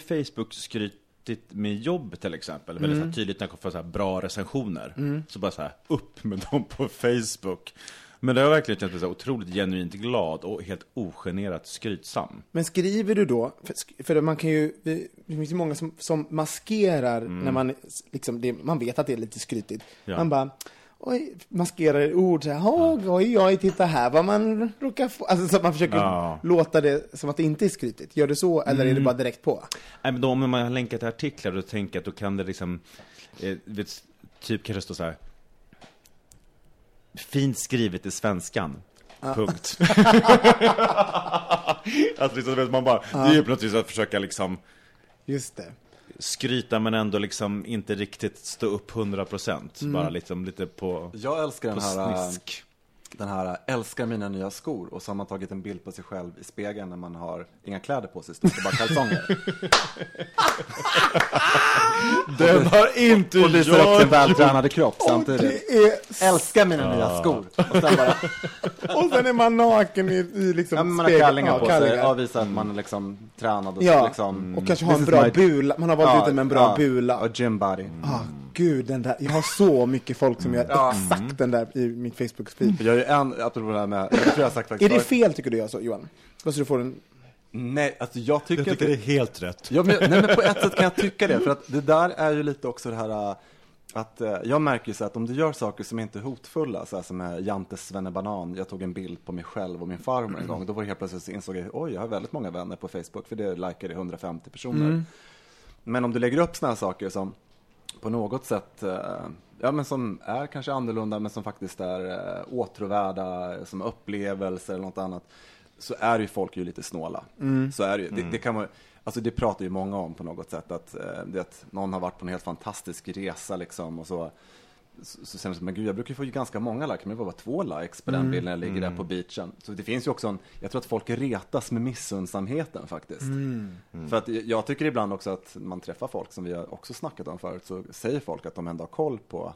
Facebook-skrytit med jobb till exempel. Väldigt så här tydligt när jag får så här bra recensioner. Så bara så här, upp med dem på Facebook. Men det har verkligen känts så här otroligt genuint glad och helt ogenerat skrytsam. Men skriver du då, för, för man kan ju, det finns ju många som, som maskerar när man, liksom, det, man vet att det är lite skrytigt. Ja. Man bara, oj, maskerar ord så här, oj, oj, titta här vad man råkar få. Alltså så att man försöker Ja. låta det som att det inte är skrytigt. Gör du så, eller är det bara direkt på? Nej, men då, om man har länkat artiklar, då tänker jag att då kan det liksom, eh, vet, typ kanske stå så här. Fint skrivet i svenskan. Punkt. alltså, liksom, man bara, det är ju vis att försöka liksom Just det. Skryta men ändå liksom inte riktigt stå upp 100% Bara liksom lite på, Jag älskar på den här, snisk. Den här älskar mina nya skor och så har man tagit en bild på sig själv i spegeln när man har inga kläder på sig, stort sett bara kalsonger. Den har inte och visar upp sin vältränade kropp samtidigt. Är... Älskar mina nya skor. Och sen bara, Och sen är man naken i, i liksom ja, man har kallingar ja, på kallingar. sig, ja, visar att man är liksom tränad och Ja, liksom. och kanske har en bra my- bula. Man har valt ut den med en bra ja, bula. Och gym body. Ah, gud, den där. Jag har så mycket folk som gör Ja. exakt den där i mitt Facebook-feed. Jag är ju en, apropå det här med, jag tror jag har sagt faktiskt Är det fel tycker du jag så, Johan? Alltså du får en... Nej, alltså jag tycker, Jag tycker att det är helt rätt Ja, men, nej, men på ett sätt kan jag tycka det, för att det där är ju lite också det här äh, att äh, jag märker ju så att om du gör saker som inte är hotfulla, så här som med Jantes svennebanan, jag tog en bild på mig själv och min farmor en gång, då var det helt plötsligt så insåg jag, oj, jag har väldigt många vänner på Facebook, för det likade 150 personer. Men om du lägger upp sådana här saker som på något sätt, äh, ja men som är kanske annorlunda, men som faktiskt är äh, åtråvärda, som upplevelser eller något annat, så är ju folk ju lite snåla. Så är det ju. Det, det kan man, alltså det pratar ju många om på något sätt, att, eh, det, att någon har varit på en helt fantastisk resa liksom och så så, det som, men gud, jag brukar få ganska många likes, men det var bara två likes på den bilden när jag ligger där på beachen. Så det finns ju också en, jag tror att folk retas med missundsamheten faktiskt. För att jag- jag tycker ibland också att man träffar folk, som vi har också snackat om förut, så säger folk att de ändå har koll på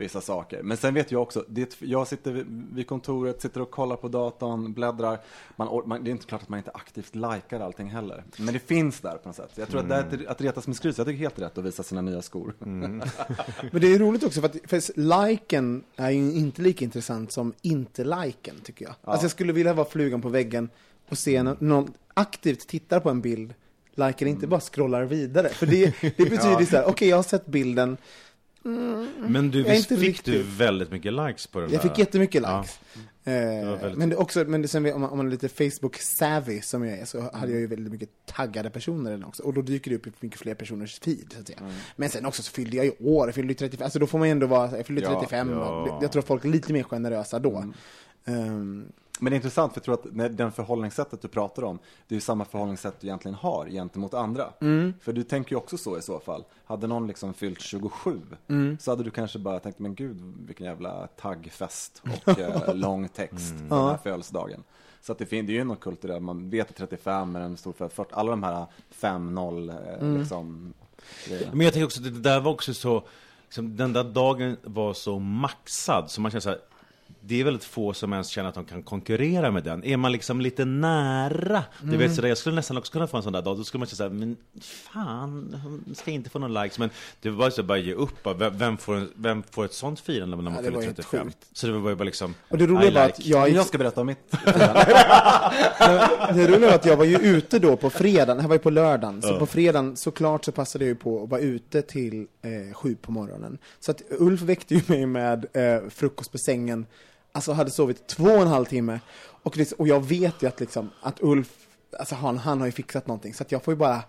vissa saker. Men sen vet jag också, det, jag sitter vid- kontoret, sitter och kollar på datorn, bläddrar. Man, man, det är inte klart att man inte aktivt likar allting heller. Men det finns där på något sätt. Jag tror att det är att, retas med skryt, jag tycker helt rätt att visa sina nya skor. Men det är roligt också för att för liken är ju inte lika intressant som inte-liken tycker jag. Alltså jag skulle vilja vara flugan på väggen och se när någon aktivt tittar på en bild, likar inte bara scrollar vidare. För det, det betyder så här, okej jag har sett bilden, Men du, visst fick du riktigt- väldigt mycket likes på den jag där? fick jättemycket Ja. likes. var Eh, väldigt- men det också, men det, sen, om, man, om man är lite Facebook-savvy som jag är så hade jag ju väldigt mycket taggade personer den också. Och då dyker det upp mycket fler personers feed, så att säga. Men sen också så fyllde jag ju år, jag fyllde ju 35, alltså då får man ju ändå vara, jag fyllde Ja, 35, ja. jag tror folk är lite mer generösa då. Ehm, Men det är intressant, för jag tror att den förhållningssättet du pratar om, det är ju samma förhållningssätt du egentligen har gentemot andra. För du tänker ju också så i så fall. Hade någon liksom fyllt 27, så hade du kanske bara tänkt, men gud, vilken jävla taggfest och eh, lång text på den här födelsedagen. Så att det, fin- det är ju något kulturellt, man vet att 35 är en stor för 40, alla de här 5-0 eh, liksom. grejerna. Men jag tänker också, det där var också så, liksom, den där dagen var så maxad, så man känner så här, det är väldigt få som ens känner att de kan konkurrera med den. Är man liksom lite nära, du vet sådär, jag skulle nästan också kunna få en sån där dag, då skulle man känna såhär, men fan, hon ska inte få någon likes. Men det var ju så bara ge upp, bara. Vem- vem får, vem får ett sånt firande när man det fyller var helt 35? sjukt. Så det var ju bara liksom, och det roliga var att like. jag, jag ska berätta om mitt. det roliga var att jag var ju ute då på fredagen, det här var ju på lördagen, så på fredagen såklart så passade jag ju på att vara ute till eh, sju på morgonen. Så att Ulf väckte ju mig med eh, frukost på sängen, alltså hade sovit två och en halv timme. Och, det, och jag vet ju att liksom, att Ulf, alltså han, han har ju fixat någonting, så jag får ju bara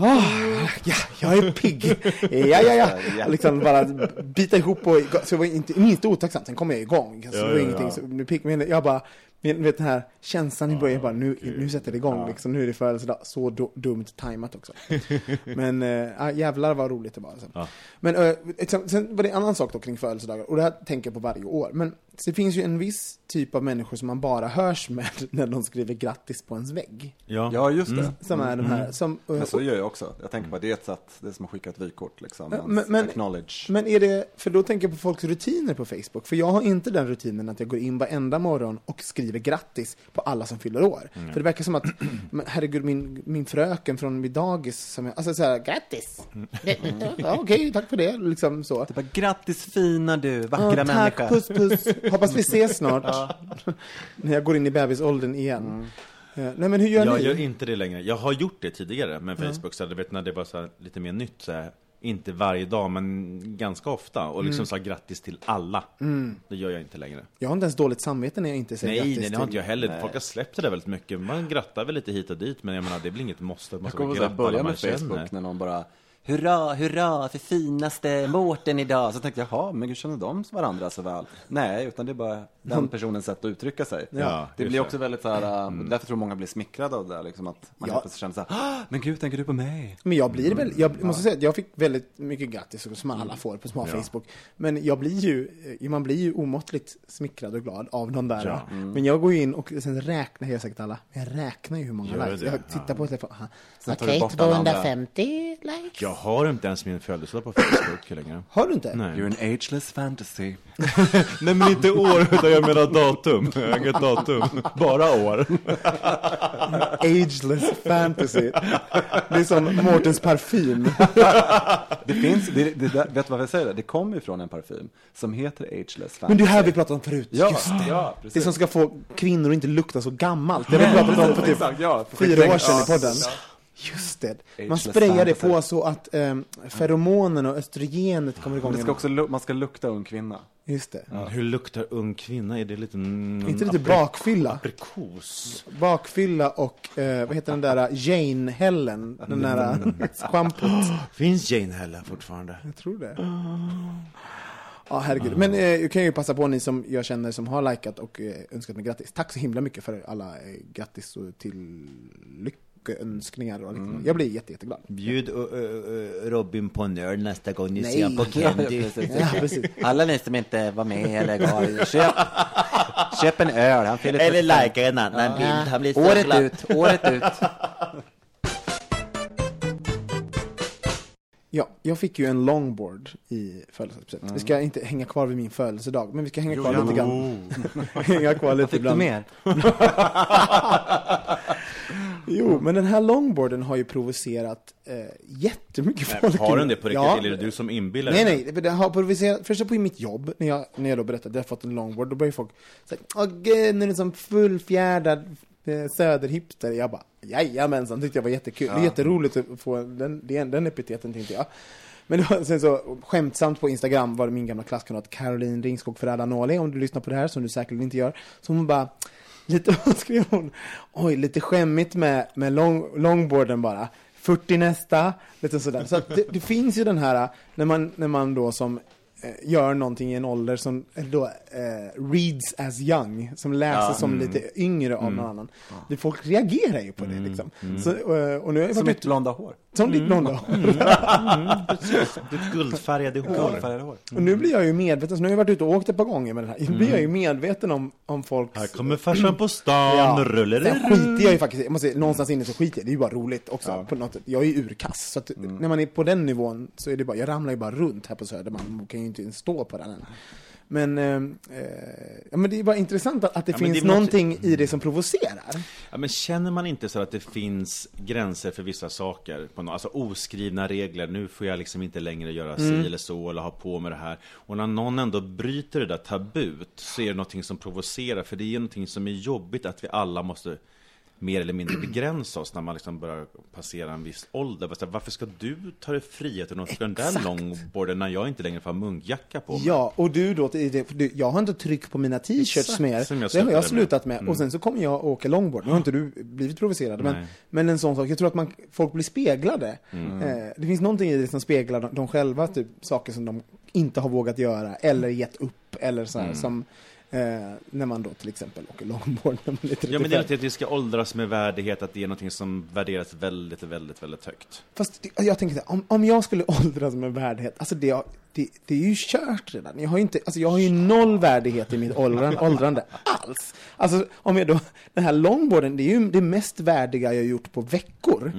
Åh, ja, jag är pigg. Ja, ja, ja. Liksom bara bita ihop och så jag var inte minst otacksam. Sen kom jag igång. Så det var Ja, ja, ingenting. Så, nu pigg, men jag bara, men, vet den här känslan i början, bara nu, nu sätter det igång liksom. Nu är det födelsedag. Så do, dumt tajmat också. men äh, jävlar vad roligt det var. Alltså. Ja. Men äh, sen, sen var det en annan sak då kring födelsedagar. Och det här tänker jag på varje år. Men det finns ju en viss typ av människor som man bara hörs med när de skriver grattis på ens vägg. ja. Ja, just det. Som är de här, som, äh, Men så gör jag också. Jag tänker på det är ett sätt, det är som att skicka ett vykort liksom. Men- men- acknowledge. Men är det, för då tänker jag på folks rutiner på Facebook. För jag har inte den rutinen att jag går in varenda morgon och skriver grattis på alla som fyller år. För det verkar som att, men herregud, min, min fröken från mitt dagis, som jag, alltså såhär, grattis! Ja, Okej, tack för det, liksom så. Det bara, grattis fina du, vackra Ja, tack, människa. puss puss. Hoppas vi ses snart. När jag går in i bebisåldern igen. Eh, Nej men hur gör Jag ni? gör inte det längre. Jag har gjort det tidigare med Facebook, så du vet när det var så här, lite mer nytt så här, inte varje dag, men ganska ofta. Och liksom sa grattis till alla. Det gör jag inte längre. Jag har inte ens dåligt samvete när jag inte säger Nej, grattis nej, det har till- inte jag heller. Folk har släppt det där väldigt mycket. Man grattar väl lite hit och dit, men jag menar, det är väl inget måste att man Jag kommer att börja med Facebook känner. när någon bara hurra, hurra för finaste Mårten idag. Så tänkte jag, jaha, men gud känner de varandra så väl? Nej, utan det är bara den personens sätt att uttrycka sig. Ja, det blir det. också väldigt så här, äh, därför tror jag många blir smickrade av det där, liksom att man Ja. plötsligt känner så här, "Ah, men gud, tänker du på mig? Men jag blir väl, jag måste säga att jag fick väldigt mycket grattis som alla får på små Ja. Facebook. Men jag blir ju, eh, man blir ju omåttligt smickrad och glad av de där. Ja. Men jag går in och sen räknar, jag sagt alla, men jag räknar ju hur många likes. det? Jag tittar på telefonen, okej, bort alla andra. 250 likes. Jag har inte ens min födelsedag på Facebook längre. Har du inte? Nej. You're an ageless fantasy. Nej men inte år, utan jag menar datum. Jag har inget datum. Bara år. Ageless fantasy. Det är som Mårtens parfym. Det finns, det, det, det, vet du varför jag säger det? Det kommer ju från en parfym som heter ageless fantasy. Men det är här vi pratade om förut. Ja, Just det. ja, precis. Det som ska få kvinnor att inte lukta så gammalt. Det har vi pratat om för typ ja, fyra år sedan i podden. ja. Just det. Man Ageless sprayar det på så att um, feromonen och östrogenet kommer igång. Det ska också, man ska lukta ung kvinna. Just det. Hur luktar ung kvinna? Är det lite... Mm, Inte lite bakfylla? Aprikos? Bakfylla och, eh, vad heter den där, Jane-hällen? Den där eh, schampot. Finns Jane Hella fortfarande? Jag tror det. Ja, herregud. Men eh, jag kan ju passa på ni som jag känner som har likat och eh, önskat mig grattis. Tack så himla mycket för alla eh, grattis och till lyckönskningar och liknande. Jag blir jätte, jätteglad. Bjud uh, uh, Robin på en öl nästa gång ni Nej. ser på Candy. Ja, precis. Alla ni som inte var med eller gav, köp, köp en öl. Han Eller likea en annan bild. Han blir så Året glad. ut, året ut. Ja, jag fick ju en longboard i födelsedagspresent. Vi ska inte hänga kvar vid min födelsedag, men vi ska hänga kvar lite grann. hänga kvar lite Fick du mer? Jo, men den här longboarden har ju provocerat eh, jättemycket Nej, folk. har den det på riktigt? Ja. Eller är det du som inbillar Nej, dig? nej, det har provocerat, först på mitt jobb, när jag, när jag då berättade att jag fått en longboard, då började folk säga Åh gud, nu är det som fullfjädrad eh, söderhipster. Jag bara, jajamensan, tyckte jag var jättekul. Det är jätteroligt att få den, den, den epiteten, tänkte jag. Men var, sen så skämtsamt på Instagram var det min gamla klasskamrat Caroline Ringskog Ferrada-Noli, om du lyssnar på det här, som du säkert inte gör. Så hon bara, lite, vad skrev hon? Oj, lite skämmigt med, med long, longboarden bara. 40 nästa, lite sådär. Så att det, det finns ju den här, när man, när man då som gör någonting i en ålder som eh, då eh, reads as young, som läses som lite yngre av någon annan. Det, folk reagerar ju på det liksom. Så, eh, och nu Som mitt ute, blonda hår. som ditt blonda Ditt guldfärgade hår. Guldfärgade hår. Och nu blir jag ju medveten, så nu har jag varit ute och åkt ett par gånger med den här. Nu blir jag ju medveten om, om folks... Här kommer farsan på stan, Ja, rullar sen skiter jag ju faktiskt jag måste säga, någonstans inne så skiter jag det är ju bara roligt också. På något. Jag är ju urkass, så att när man är på den nivån så är det bara, jag ramlar ju bara runt här på Södermalm, man kan ju inte ens stå på den än. Men, eh, eh, ja, men det är bara intressant att, att det Ja, finns det någonting i det som provocerar. Ja, men känner man inte så att det finns gränser för vissa saker? På något, alltså oskrivna regler, nu får jag liksom inte längre göra si eller så eller ha på med det här. Och när någon ändå bryter det där tabut så är det någonting som provocerar. För det är någonting som är jobbigt att vi alla måste mer eller mindre begränsa oss när man liksom börjar passera en viss ålder. Varför ska du ta dig friheten och åka den där longboarden när jag inte längre får munkjacka på mig? Ja, och du då, jag har inte tryck på mina t-shirts mer. jag det har jag med. slutat med. Och sen så kommer jag åka longboard. Nu har inte du blivit provocerad, men, men en sån sak. Jag tror att man, folk blir speglade. Mm. Eh, det finns någonting i det som speglar dem, de själva, typ saker som de inte har vågat göra eller gett upp. Eller så här, Mm. som eh, när man då till exempel åker longboard när man är 35. Ja men det är att vi ska åldras med värdighet, att det är någonting som värderas väldigt, väldigt, väldigt högt. Fast det- jag tänker om, om jag skulle åldras med värdighet, alltså det, det, det är ju kört redan. Jag har ju, inte, alltså jag har ju noll värdighet i mitt åldran, åldrande alls. Alltså om jag då, den här longboarden, det är ju det mest värdiga jag har gjort på veckor.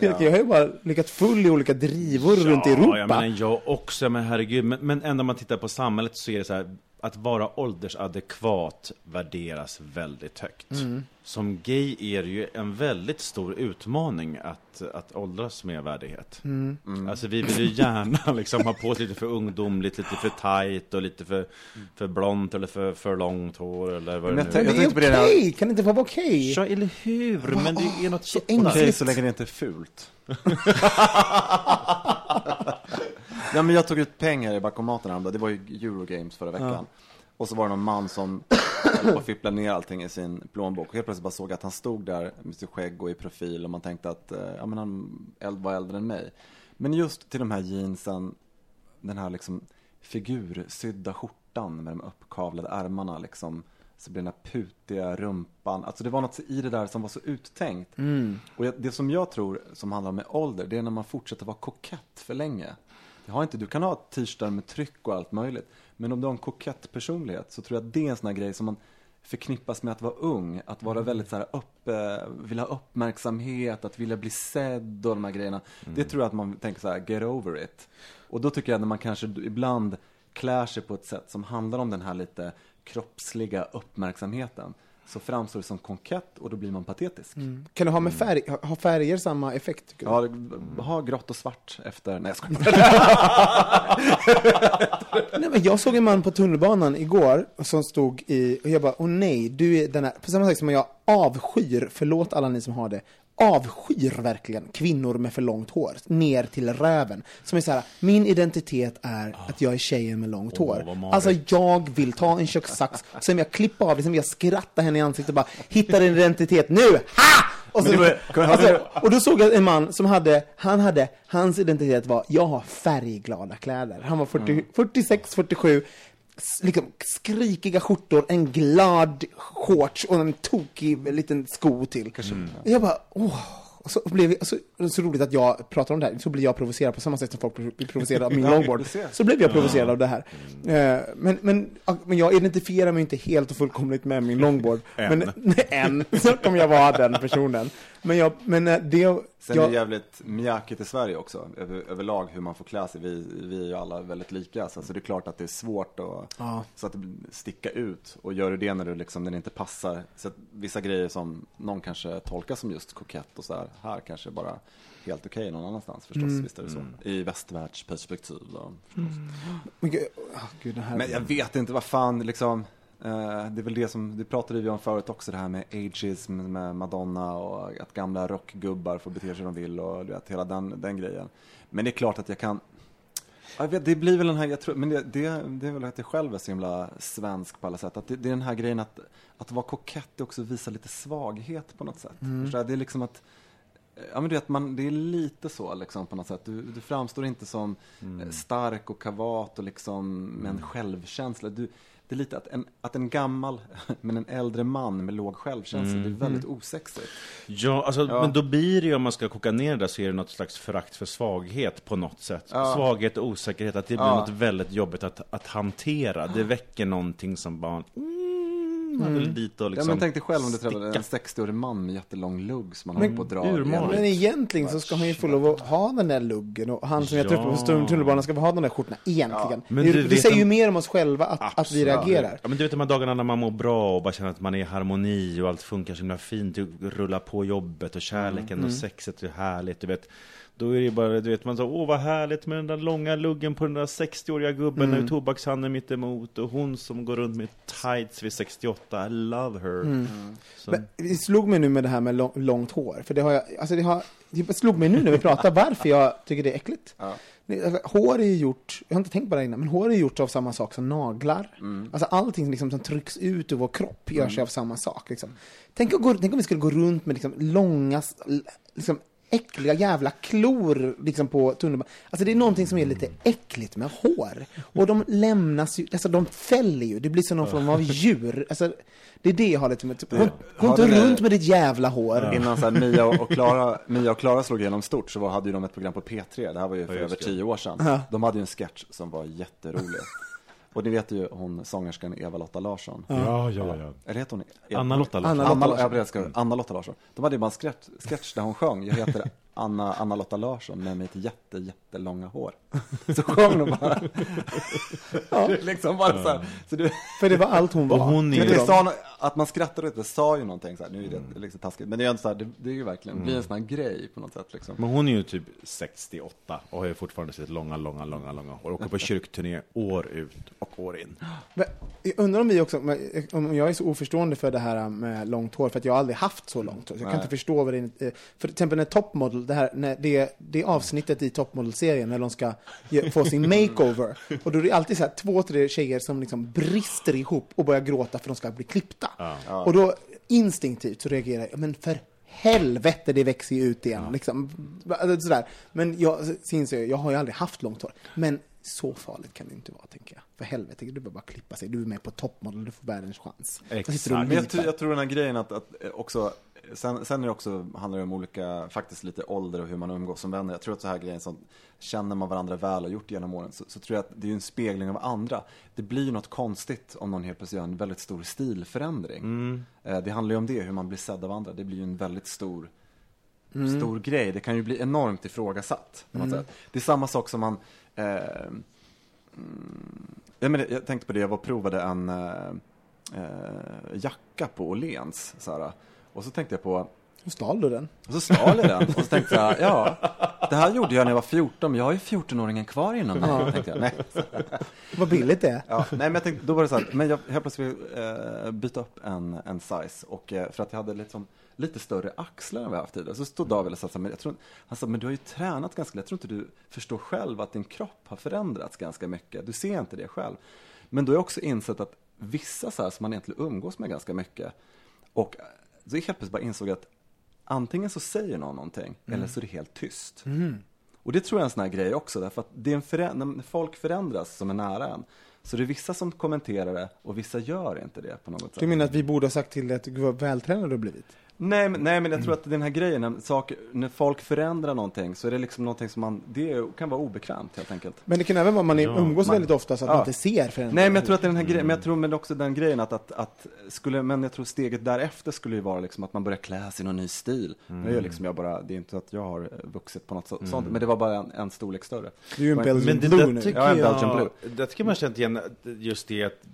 jag har ju bara lyckats full i olika drivor runt i Ja, Europa. jag menar jag också, men herregud. Men, men ändå om man tittar på samhället så är det så här, att vara åldersadekvat värderas väldigt högt. Mm. Som gay är det ju en väldigt stor utmaning att, att åldras med värdighet. Mm. Alltså vi vill ju gärna liksom ha på oss lite för ungdomligt, lite för tight och lite för, för blont eller för, för långt hår eller vad Men det nu tänker- Men det är det där- okej, kan det inte vara okej? Ja, eller hur? Men det är något så enkelt. Okej, så länge det inte är fult. ja, men jag tog ut pengar i bankomaten häromdagen. Det var ju Eurogames förra veckan. Och så var det någon man som höll på att fippla ner allting i sin plånbok. Och helt plötsligt bara såg att han stod där med sitt skägg och i profil och man tänkte att eh, ja, men han var äldre än mig. Men just till de här jeansen, den här liksom figursydda skjortan med de uppkavlade ärmarna liksom. Så blir den här putiga rumpan, alltså det var något i det där som var så uttänkt. Och jag- det som jag tror som handlar med ålder, det är när man fortsätter vara kokett för länge. Har inte, du kan ha t-shirtar med tryck och allt möjligt, men om du har en kokett personlighet så tror jag att det är en sån här grej som man förknippas med att vara ung, att vara väldigt så här upp, eh, vilja ha uppmärksamhet, att vilja bli sedd och de här grejerna. Det tror jag att man tänker så här, get over it. Och då tycker jag när man kanske ibland klär sig på ett sätt som handlar om den här lite kroppsliga uppmärksamheten, så framstår det som kokett och då blir man patetisk. Kan du ha med färg, ha- ha färger samma effekt? Ja, ha grått och svart efter, nej jag skojar. Nej, men jag såg en man på tunnelbanan igår som stod i, och jag bara, åh nej, du är den här, på samma sätt som jag avskyr, förlåt alla ni som har det, avskyr verkligen kvinnor med för långt hår, ner till röven. Som är så här, min identitet är att jag är tjejen med långt hår. vad marigt. Alltså jag vill ta en kökssax, sen vill jag klippa av det, sen vill jag skratta henne i ansiktet och bara, hitta din identitet nu, ha! Och, så, alltså, och då såg jag en man som hade, han hade, hans identitet var, jag har färgglada kläder. Han var 40, 46, 47, s- liksom skrikiga skjortor, en glad shorts och en tokig liten sko till. Jag bara, åh. Och så, blev, vi- så, så roligt att jag pratar om det här, så blir jag provocerad på samma sätt som folk blir provocerade av min longboard. Så blev jag provocerad av det här. Eh, Men, men, men jag identifierar mig inte helt och fullkomligt med min longboard. Än. Men, nej, än. Så kommer jag vara den personen. Men, jag, men eh, det... Sen är jag, det jävligt mjäkigt i Sverige också, över, överlag hur man får klä sig. Vi, vi är ju alla väldigt lika, så alltså det är klart att det är svårt att, Ja. så att sticka ut. Och gör du det när du liksom, den inte passar. Så att vissa grejer som någon kanske tolkar som just kokett och så här, här kanske bara helt okej någon annanstans förstås. Mm. Visst är det så. I västvärldsperspektiv då. men gud, åh, gud, det här, Men jag vet inte, vad fan, liksom. Eh, det är väl det som, det pratade vi om förut också, det här med ageism med Madonna och att gamla rockgubbar får bete sig hur de vill och du vet, hela den, den grejen. Men det är klart att jag kan, jag vet, det blir väl den här, jag tror, men det, det, det är väl att jag själv är så himla svensk på alla sätt. Att det, det är den här grejen att, att vara kokett är också visa lite svaghet på något sätt. Förstår jag? Det är liksom att Ja men du vet, man, det är lite så liksom på något sätt. Du, du framstår inte som eh, stark och kavat och liksom med en självkänsla. Du, det är lite att en, att en gammal, men en äldre man med låg självkänsla, det är väldigt osexigt. Ja, alltså, Ja. men då blir det ju, om man ska koka ner det där, så är det något slags förakt för svaghet på något sätt. Ja. Svaghet och osäkerhet, att det blir Ja. något väldigt jobbigt att, att hantera. Det väcker någonting som bara, mm, man vill dit och Ja liksom men tänk dig själv om du träffade en sticka. 60-årig man med jättelång lugg som man Men håller på att dra igenom. men egentligen så ska han ju få lov att ha den där luggen och han som jag träffade på stund- tunnelbanan ska få ha de där skjortorna egentligen. Men det du det säger ju mer om oss själva att, att vi reagerar. Ja, men du vet de här dagarna när man mår bra och bara känner att man är i harmoni och allt funkar så himla fint. Du rullar på jobbet och kärleken Mm. och sexet är härligt. Du vet. Då är det bara, du vet, man så, åh vad härligt med den där långa luggen på den där 60-åriga gubben Mm. med tobakshandeln mitt emot och hon som går runt med tights vid 68, I love her. Så, Men det slog mig nu med det här med lång, långt hår, för det har jag, alltså det har, det slog mig nu när vi pratar varför jag tycker det är äckligt. Ja. Alltså, Hår är ju gjort, jag har inte tänkt på det innan, men hår är gjort av samma sak som naglar. Alltså allting liksom som trycks ut ur vår kropp görs av samma sak. Liksom. Tänk, gå, tänk om vi skulle gå runt med liksom långa, liksom äckliga jävla klor liksom på tunnelbanan. Alltså det är någonting som är lite äckligt med hår. Och de lämnas ju, alltså de fäller ju, det blir som någon form av djur. Alltså, det är det jag har lite med, gå, gå inte runt med ditt jävla hår. Innan så här, Mia och Klara, Mia och Klara slog igenom stort så var, hade ju de ett program på P3, det här var ju för över tio år sedan. De hade ju en sketch som var jätterolig. Och ni vet ju hon sångerskan Eva-Lotta Larsson. ja, ja, ja. Eller heter hon? Anna-Lotta Larsson. Anna- Anna, Larsson. Anna-Lotta Larsson. De hade ju bara en sketch, sketch där hon sjöng, jag heter Anna, Anna-Lotta Larsson med mitt jätte, jättelånga hår. Så sjöng de bara. Är liksom bara så här. Så det, För det var allt hon var. Och hon är men ju- det sa, att man skrattar åt det sa ju någonting så här, nu är det liksom taskigt. Men det är ändå så här, det, det är ju verkligen, det blir en sån här grej på något sätt liksom. Men hon är ju typ 68 och har ju fortfarande sitt långa, långa, långa, långa hår. Åker på kyrkturné år ut och år in. Men Jag undrar om vi också, om jag är så oförstående för det här med långt hår, för att jag har aldrig haft så långt hår. Så jag kan Nej. inte förstå vad det är. För till exempel när Top Det, här, när det, det avsnittet i Top Model-serien när de ska ge- få sin makeover. Och då är det alltid så här, två, tre tjejer som liksom brister ihop och börjar gråta för att de ska bli klippta. Och då instinktivt så reagerar jag, men för helvete det växer ju ut igen. Liksom. Alltså, Sådär. Men jag inser jag, jag har ju aldrig haft långt hår. Men så farligt kan det inte vara, tänker jag. För helvete, du behöver bara klippa sig. Du är med på toppmodell, du får världens chans. Exakt. Men jag, tror- jag tror den här grejen att, att eh, också Sen, sen är det också, handlar det om olika, faktiskt lite ålder och hur man umgås som vänner. Jag tror att så här grejen som, känner man varandra väl och gjort genom åren, så, så tror jag att det är en spegling av andra. Det blir ju något konstigt om någon helt plötsligt gör en väldigt stor stilförändring. Eh, Det handlar ju om det, hur man blir sedd av andra. Det blir ju en väldigt stor, stor grej. Det kan ju bli enormt ifrågasatt. På något sätt. Det är samma sak som man, eh, mm, jag, menar, jag tänkte på det, jag var provade en eh, eh, jacka på Åhléns. Och så tänkte jag på, hur stal du den? och så stal jag den. Och så tänkte jag, ja, det här gjorde jag när jag var 14, men jag har ju 14-åringen kvar inom mig. Tänkte jag. Nej. Vad billigt det är. Ja, nej, men jag tänkte, då var det så här, men jag helt plötsligt eh, byta upp en, en size. Och eh, för att jag hade liksom, lite större axlar än vad jag haft tidigare. Så stod David och sa så men jag tror, han sa, men du har ju tränat ganska, jag tror inte du förstår själv att din kropp har förändrats ganska mycket. Du ser inte det själv. Men då har jag också insett att vissa så här som man egentligen umgås med ganska mycket. Och eh, så helt plötsligt bara insåg att antingen så säger någon någonting eller så är det helt tyst. Och det tror jag är en sån här grej också, därför att det är en förä- när folk förändras som är nära en, så det är vissa som kommenterar det och vissa gör inte det på något sätt. Du menar att vi borde ha sagt till dig att du var vältränad du har blivit? Nej, men, nej, men jag tror att den här grejen, när, saker, när folk förändrar någonting så är det liksom någonting som man, det kan vara obekvämt helt enkelt. Men det kan även vara att man är- umgås man- väldigt ofta så att Ja. man inte ser förändringar. Nej, men jag tror att den här grejen, men jag tror men också den grejen att, att, att skulle, men jag tror steget därefter skulle ju vara liksom att man börjar klä sig i någon ny stil. Mm. Det är liksom jag bara, det är inte att jag har eh, vuxit på något så, sånt, men det var bara en, en storlek större. Du är ju en Men- Belgian Men det Blue nu. Ja, en jag, Belgian Blue. det tycker man känt igen, just det att ja,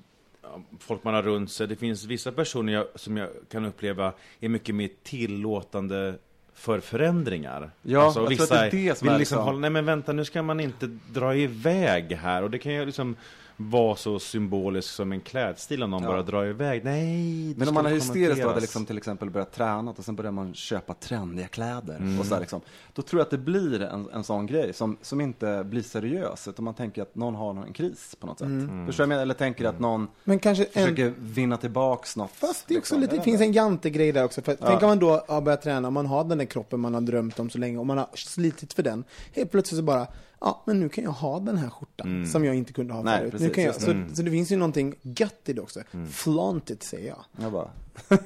folk man har runt sig, det finns vissa personer jag, som jag kan uppleva är mycket mer tillåtande för förändringar. Ja, jag tror vissa att det är det som vill är liksom liksom- hålla, nej men vänta nu ska man inte dra iväg här och det kan ju liksom vara så symboliskt som en klädstil om någon Ja. bara drar iväg. Nej, det Men om man är hysteriskt då hade liksom till exempel börjat träna och sen börjar man köpa trendiga kläder Mm. och så liksom, Då tror jag att det blir en, en sån grej som, som inte blir seriös utan man tänker att någon har en kris på något sätt. Mm. Förstår jag menar? Eller tänker att någon Men kanske en... försöker vinna tillbaks något. Fast det är också liksom. lite, det finns en jantegrej där också. För Tänk om man då har börjat träna, man har den där kroppen man har drömt om så länge och man har slitit för den. Helt plötsligt så bara, ja men nu kan jag ha den här skjortan som jag inte kunde ha Nej, förut. nu precis, kan jag, så, så det finns ju någonting gött i det också. Flaunt it säger jag. Jag bara,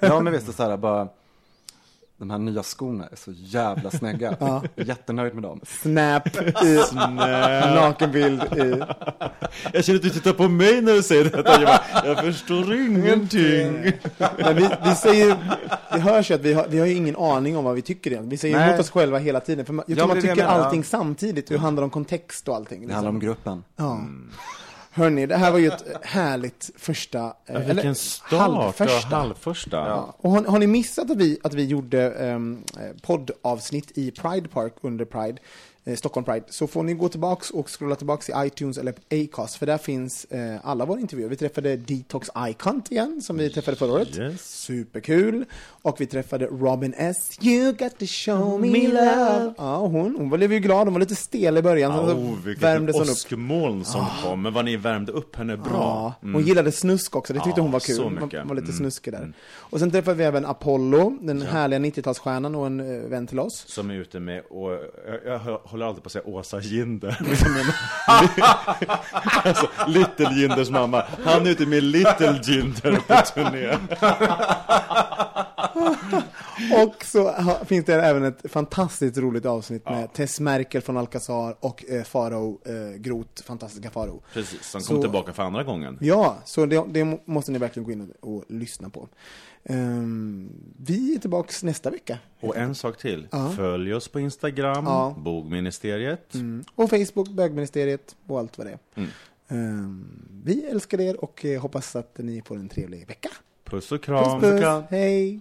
ja men visst, så här, bara, de här nya skorna är så jävla snygga. Jag är jättenöjd med dem. Snap i nakenbild i... Jag känner att du tittar på mig när du säger detta. Jag, bara, jag förstår ingenting. Men vi, vi säger, det hörs ju att vi har, vi har ju ingen aning om vad vi tycker egentligen. Vi säger Nej. emot oss själva hela tiden. För man, jag Ja, tror men man tycker allting samtidigt. Det handlar om kontext och allting. Det handlar om liksom. gruppen. Ja. Hörni, det här var ju ett härligt första... eh, Vilken start! halvförsta. Halvförsta. Ja. Och har, har ni missat att vi, att vi gjorde um, poddavsnitt i Pride Park under Pride, eh, Stockholm Pride, så får ni gå tillbaks och scrolla tillbaks i iTunes eller Acast, för där finns eh, alla våra intervjuer. Vi träffade Detox Icont igen, som vi träffade förra året. Yes. Superkul. Och vi träffade Robin S. You got to show me love. Ja, hon, hon blev ju glad, hon var lite stel i början. så Oh, vilket värmdes hon upp. åskmoln som kom, men vad ni värmde upp henne bra. Ja, hon gillade snusk också, det tyckte Ja, hon var kul. så Hon mycket. var, var lite Mm. snuskig där. Och sen träffade vi även Apollo, den härliga 90-talsstjärnan och en eh, vän till oss. Som är ute med, och jag, jag håller alltid på att säga Åsa Ginder. Liksom, alltså, Little Ginders mamma. Han är ute med Little Ginder på turné. Och så ha, finns det även ett fantastiskt roligt avsnitt med Tess Merkel från Alcazar och eh, Farao eh, Groth, fantastiska Farao. Precis, som Så- kom tillbaka för andra gången. Ja, så det, det må- måste ni verkligen gå in och, och lyssna på. Ehm, vi är tillbaks nästa vecka. Och en sak till. Följ oss på Instagram, Ja. Bogministeriet. Mm. Och Facebook, bögministeriet och allt vad det är. Mm. Ehm, vi älskar er och eh, hoppas att ni får en trevlig vecka. Puss och Puss, kram. puss. Hej!